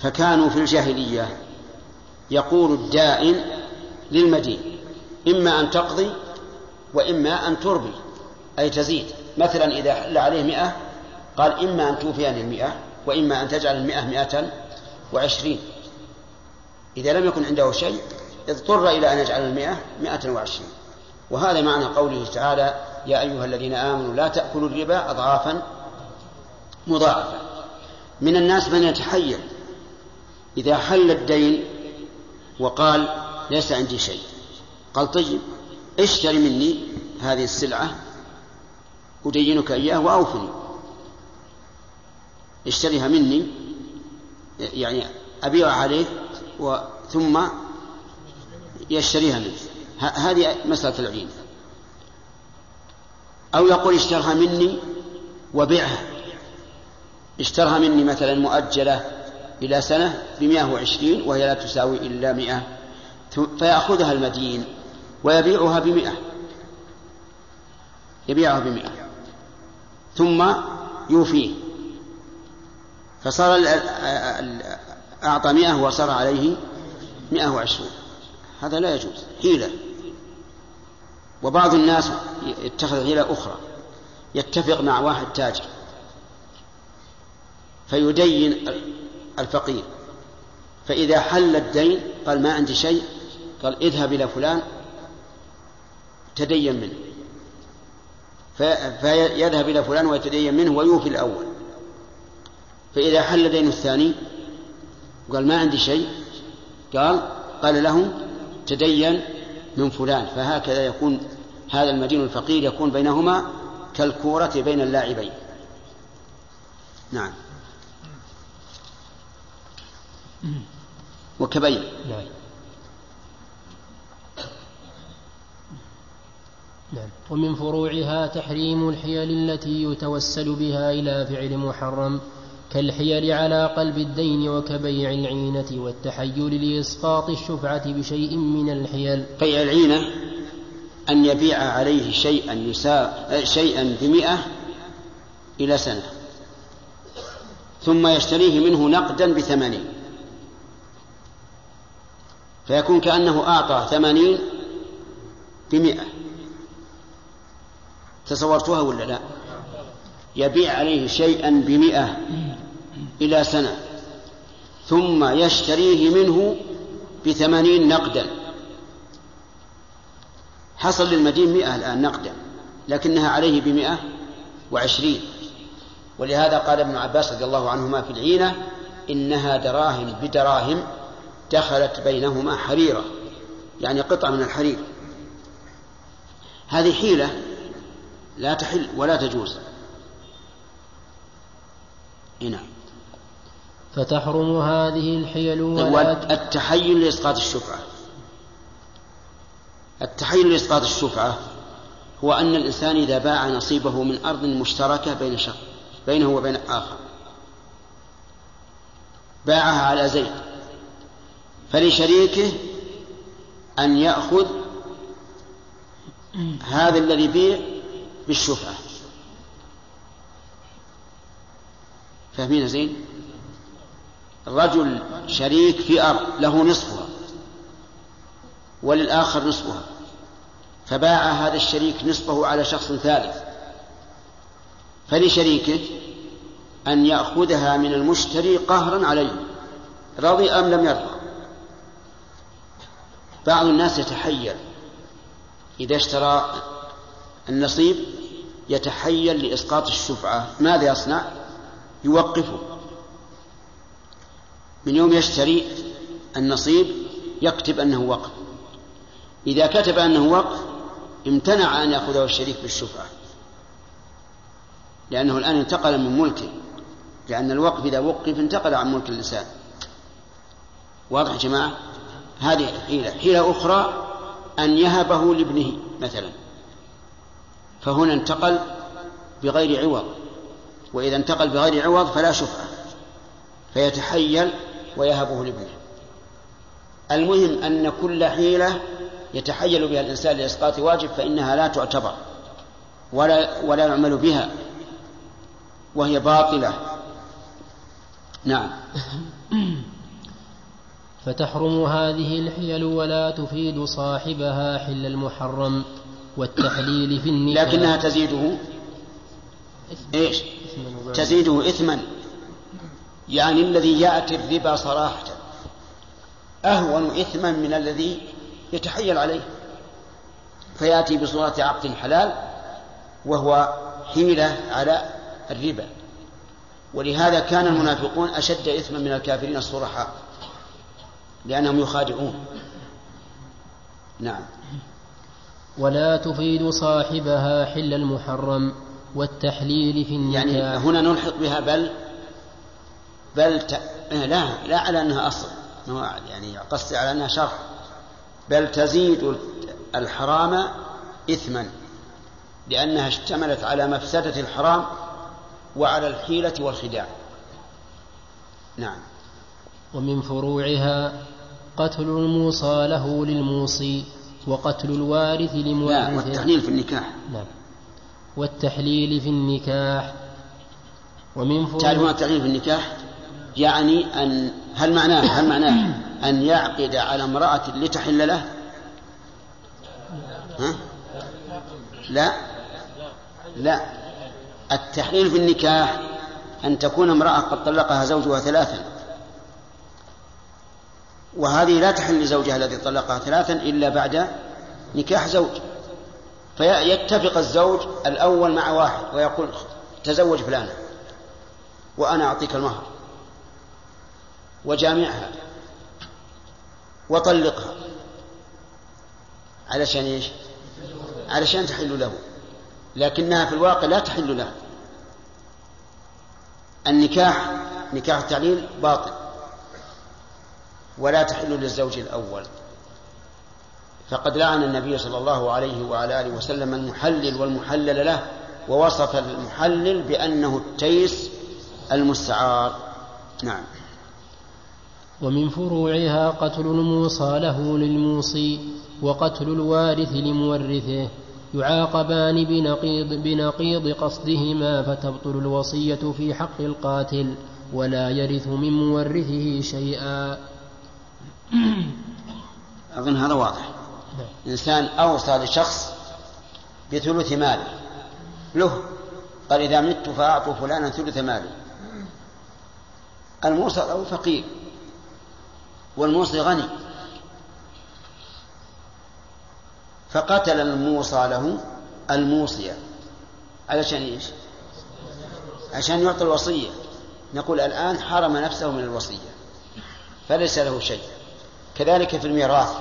فكانوا في الجاهلية يقول الدائن للمدين إما أن تقضي وإما أن تربي أي تزيد. مثلا إذا حل عليه مئة قال إما أن توفيني المئة وإما أن تجعل المئة مئة وعشرين. إذا لم يكن عنده شيء اضطر إلى أن يجعل المئة مئة وعشرين. وهذا معنى قوله تعالى يا أيها الذين آمنوا لا تأكلوا الربا أضعافا مضاعفة من الناس من يتحير إذا حل الدين وقال ليس عندي شيء. قال طيب اشتري مني هذه السلعة أدينك إياه وأوفني. اشتريها مني يعني أبيعها عليه ثم يشتريها منه ه- هذه مسألة العين أو يقول اشترها مني وبيعها. اشترها مني مثلا مؤجلة إلى سنة بمئة وعشرين وهي لا تساوي إلا مئة فيأخذها المدين ويبيعها بمئة. يبيعها بمئة. ثم يوفيه. فصار أعطى مئة وصار عليه مئة وعشرون. هذا لا يجوز. حيلة. وبعض الناس يتخذ حيلة أخرى. يتفق مع واحد تاجر. فيدين الفقير. فإذا حل الدين قال ما عندي شيء. قال اذهب إلى فلان. تدين منه. في- فيذهب إلى فلان ويتدين منه ويوفي الأول. فإذا حل دين الثاني قال ما عندي شيء قال قال له تدين من فلان فهكذا يكون هذا المدين الفقير يكون بينهما كالكورة بين اللاعبين. نعم. وكبيع نعم. نعم. ومن فروعها تحريم الحيل التي يتوسل بها إلى فعل محرم. كالحيل على قلب الدين وكبيع العينة والتحيل لإسقاط الشفعة بشيء من الحيل. بيع العينة أن يبيع عليه شيئا يساء شيئا بمئة إلى سنة. ثم يشتريه منه نقدا بثمانين. فيكون كأنه أعطى ثمانين بمئة. تصورتها ولا لا؟ يبيع عليه شيئا بمئة. إلى سنة ثم يشتريه منه بثمانين نقدا. حصل للمدين مئة الآن نقدا لكنها عليه بمئة وعشرين. ولهذا قال ابن عباس رضي الله عنهما في العينة إنها دراهم بدراهم دخلت بينهما حريرة يعني قطعة من الحرير. هذه حيلة لا تحل ولا تجوز. إيه نعم. فتحرم هذه الحيل ولا والتحيل لإسقاط الشفعة. التحيل لإسقاط الشفعة هو أن الإنسان إذا باع نصيبه من أرض مشتركة بين شخص بينه وبين آخر. باعها على زيد. فلشريكه أن يأخذ هذا الذي بيع بالشفعة. فاهمين زين؟ الرجل شريك في أرض له نصفها وللآخر نصفها فباع هذا الشريك نصفه على شخص ثالث فلشريكه أن يأخذها من المشتري قهرا عليه رضي أم لم يرضى. بعض الناس يتحيل إذا اشترى النصيب يتحيل لإسقاط الشفعة ماذا يصنع؟ يوقفه. من يوم يشتري النصيب يكتب أنه وقف. إذا كتب أنه وقف امتنع أن يأخذه الشريك بالشفعة. لأنه الآن انتقل من ملكه لأن الوقف إذا وقف انتقل عن ملك الإنسان واضح يا جماعة؟ هذه حيلة. حيلة أخرى أن يهبه لابنه مثلا. فهنا انتقل بغير عوض. وإذا انتقل بغير عوض فلا شفعة. فيتحيل ويهبه لابنه. المهم أن كل حيلة يتحيل بها الإنسان لإسقاط واجب فإنها لا تعتبر ولا ولا يعمل بها وهي باطلة. نعم. فتحرم هذه الحيل ولا تفيد صاحبها حل المحرم والتحليل في النكاح. لكنها تزيده. إيش؟ تزيده إثما. يعني الذي يأتي الربا صراحة أهون إثما من الذي يتحيل عليه. فيأتي بصورة عقد حلال وهو حيلة على الربا. ولهذا كان المنافقون أشد إثما من الكافرين الصرحاء لأنهم يخادعون. نعم. ولا تفيد صاحبها حل المحرم والتحليل في النكاح. يعني هنا نلحق بها بل بل ت... لا لا على أنها أصل يعني قصدي على أنها شرح بل تزيد الحرام إثما لأنها اشتملت على مفسدة الحرام وعلى الحيلة والخداع. نعم. ومن فروعها قتل الموصى له للموصي وقتل الوارث لمورثه لا والتحليل في النكاح. نعم. والتحليل في النكاح. ومن فروع تعرفون التحليل في النكاح؟ يعني أن هل معناه هل معناه أن يعقد على امرأة لتحل له؟ ها؟ لا. لا. التحليل في النكاح أن تكون امرأة قد طلقها زوجها ثلاثا. وهذه لا تحل لزوجها الذي طلقها ثلاثا إلا بعد نكاح زوج. فيتفق الزوج الأول مع واحد ويقول تزوج فلانة وأنا أعطيك المهر. وجامعها وطلقها علشان إيش؟ علشان تحل له. لكنها في الواقع لا تحل له. النكاح نكاح التعليل باطل. ولا تحل للزوج الأول. فقد لعن النبي صلى الله عليه وعلى آله وسلم المحلل والمحلل له ووصف المحلل بأنه التيس المستعار. نعم. ومن فروعها قتل الموصى له للموصي وقتل الوارث لمورثه يعاقبان بنقيض, بنقيض قصدهما فتبطل الوصية في حق القاتل ولا يرث من مورثه شيئا. أظن هذا واضح. إنسان أوصى لشخص بثلث ماله له قال إذا مت فأعطوا فلانا ثلث مالي الموصى له فقير والموصي غني. فقتل الموصى له الموصية علشان إيش؟ عشان يعطي الوصية. نقول الآن حرم نفسه من الوصية. فليس له شيء. كذلك في الميراث.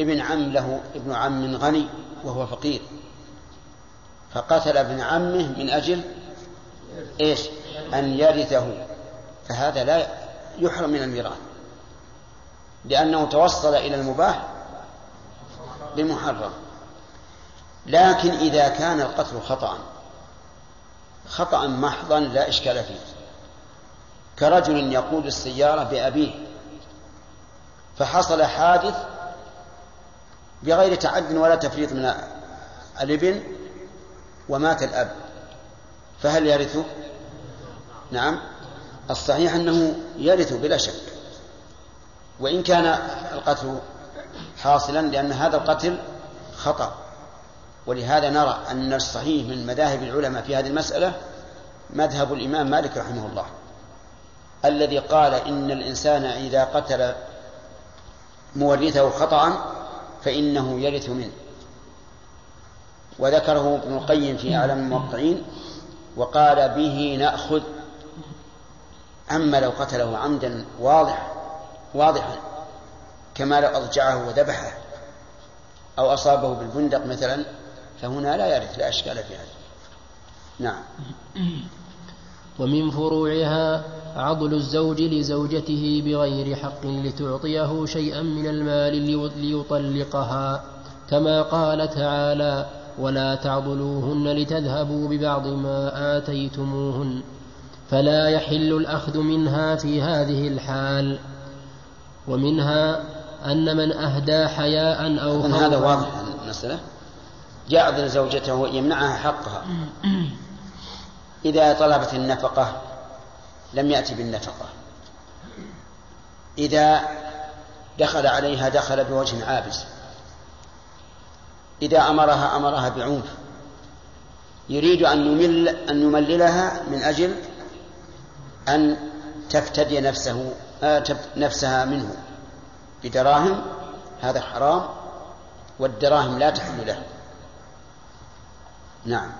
ابن عم له ابن عم غني وهو فقير. فقتل ابن عمه من أجل إيش؟ أن يرثه. فهذا لا يحرم من الميراث. لأنه توصل إلى المباح بالمحرم لكن إذا كان القتل خطأ خطأ محضا لا إشكال فيه. كرجل يقود السيارة بأبيه فحصل حادث بغير تعد ولا تفريط من الابن ومات الأب. فهل يرثه؟ نعم. الصحيح أنه يرث بلا شك. وإن كان القتل حاصلا لأن هذا القتل خطأ. ولهذا نرى أن الصحيح من مذاهب العلماء في هذه المسألة مذهب الإمام مالك رحمه الله الذي قال إن الإنسان إذا قتل مورثه خطأ فإنه يرث منه. وذكره ابن القيم في أعلام الموقعين وقال به نأخذ أما لو قتله عمدا واضح واضحا كما لو أضجعه وذبحه أو أصابه بالبندق مثلا فهنا لا يرث لا أشكال في هذا. نعم. ومن فروعها عضل الزوج لزوجته بغير حق لتعطيه شيئا من المال ليطلقها كما قال تعالى ولا تعضلوهن لتذهبوا ببعض ما آتيتموهن فلا يحل الأخذ منها في هذه الحال. ومنها أن من أهدى حياء أو خوفا. هذا واضح المسألة. يعضل زوجته يمنعها حقها. إذا طلبت النفقة لم يأتي بالنفقة. إذا دخل عليها دخل بوجه عابس. إذا أمرها أمرها بعنف. يريد أن يمل أن يمللها من أجل أن تفتدي نفسه آه، نفسها منه بدراهم هذا حرام والدراهم لا تحل له. نعم.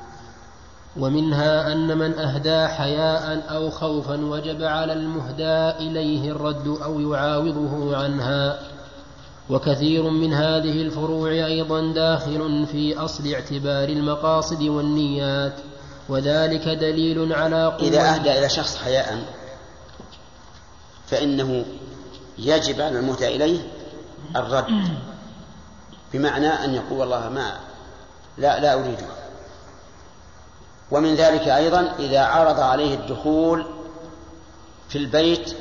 ومنها أن من أهدى حياء أو خوفا وجب على المهدى إليه الرد أو يعاوضه عنها. وكثير من هذه الفروع أيضا داخل في أصل اعتبار المقاصد والنيات وذلك دليل على قوة إذا أهدى إلى شخص حياء فإنه يجب على المهدى إليه الرد بمعنى أن يقول والله ما لا لا أريده. ومن ذلك أيضا إذا عرض عليه الدخول في البيت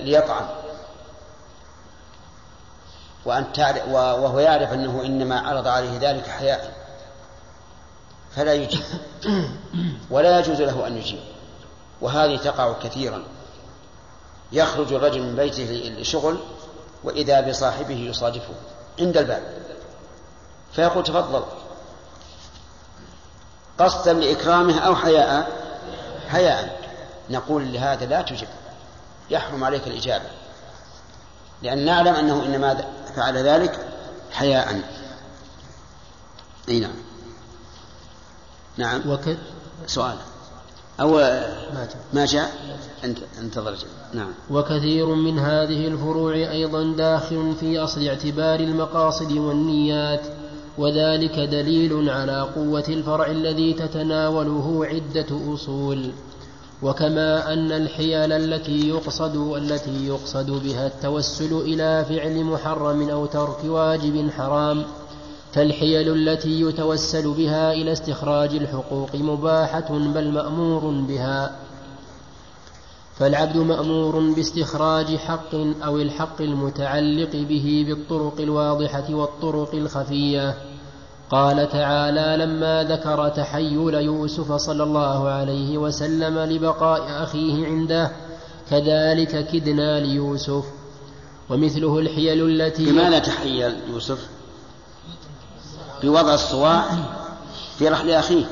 ليطعم. وأن تعرف وهو يعرف أنه إنما عرض عليه ذلك حياء فلا يجيب. ولا يجوز له أن يجيب. وهذه تقع كثيرا. يخرج الرجل من بيته لشغل وإذا بصاحبه يصادفه عند الباب. فيقول تفضل. قصدا لإكرامه أو حياء؟ حياء. نقول لهذا لا تجب يحرم عليك الإجابة. لأن نعلم أنه إنما فعل ذلك حياء. أي نعم. نعم. وك... سؤال. أو ما جاء. أنت انتظر نعم. وكثير من هذه الفروع أيضا داخل في أصل اعتبار المقاصد والنيات وذلك دليل على قوة الفرع الذي تتناوله عدة أصول. وكما أن الحيل التي يقصد التي يقصد بها التوسل إلى فعل محرم أو ترك واجب حرام فالحيل التي يتوسل بها إلى استخراج الحقوق مباحة بل مأمور بها. فالعبد مأمور باستخراج حق أو الحق المتعلق به بالطرق الواضحة والطرق الخفية. قال تعالى لما ذكر تحيل يوسف صلى الله عليه وسلم لبقاء أخيه عنده كذلك كدنا ليوسف. ومثله الحيل التي لماذا تحيل يوسف؟ بوضع الصواع في رحل أخيه.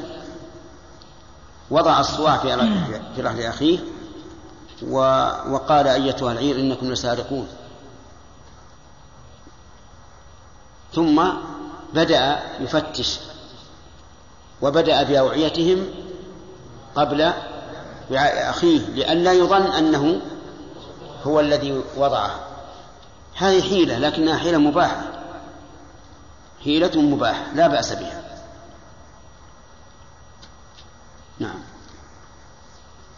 وضع الصواع في رحل أخيه. وقال أيتها العير إنكم لسارقون ثم بدأ يفتش. وبدأ بأوعيتهم قبل وعاء أخيه لئلا يظن أنه هو الذي وضعه هذه حيلة لكنها حيلة مباحة. حيلة مباحة لا بأس بها نعم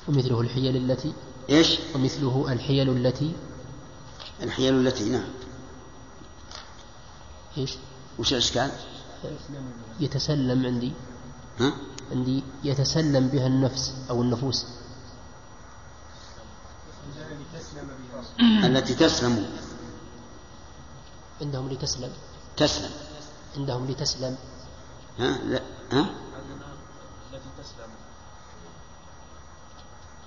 ومثله الحيل التي إيش؟ ومثله الحيل التي الحيل التي نعم إيش؟ وش الإشكال؟ يتسلم عندي ها؟ عندي يتسلم بها النفس أو النفوس التي تسلم عندهم لتسلم تسلم عندهم لتسلم؟ ها؟ لا. ها؟ التي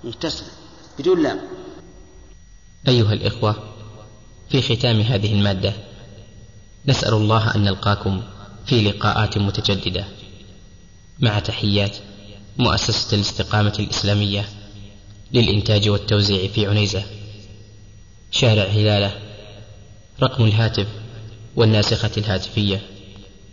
تسلم تسلم بدون لام. أيها الإخوة في ختام هذه المادة نسأل الله أن نلقاكم في لقاءات متجددة. مع تحيات مؤسسة الاستقامة الإسلامية للإنتاج والتوزيع في عنيزة. شارع هلالة رقم الهاتف والناسخة الهاتفية.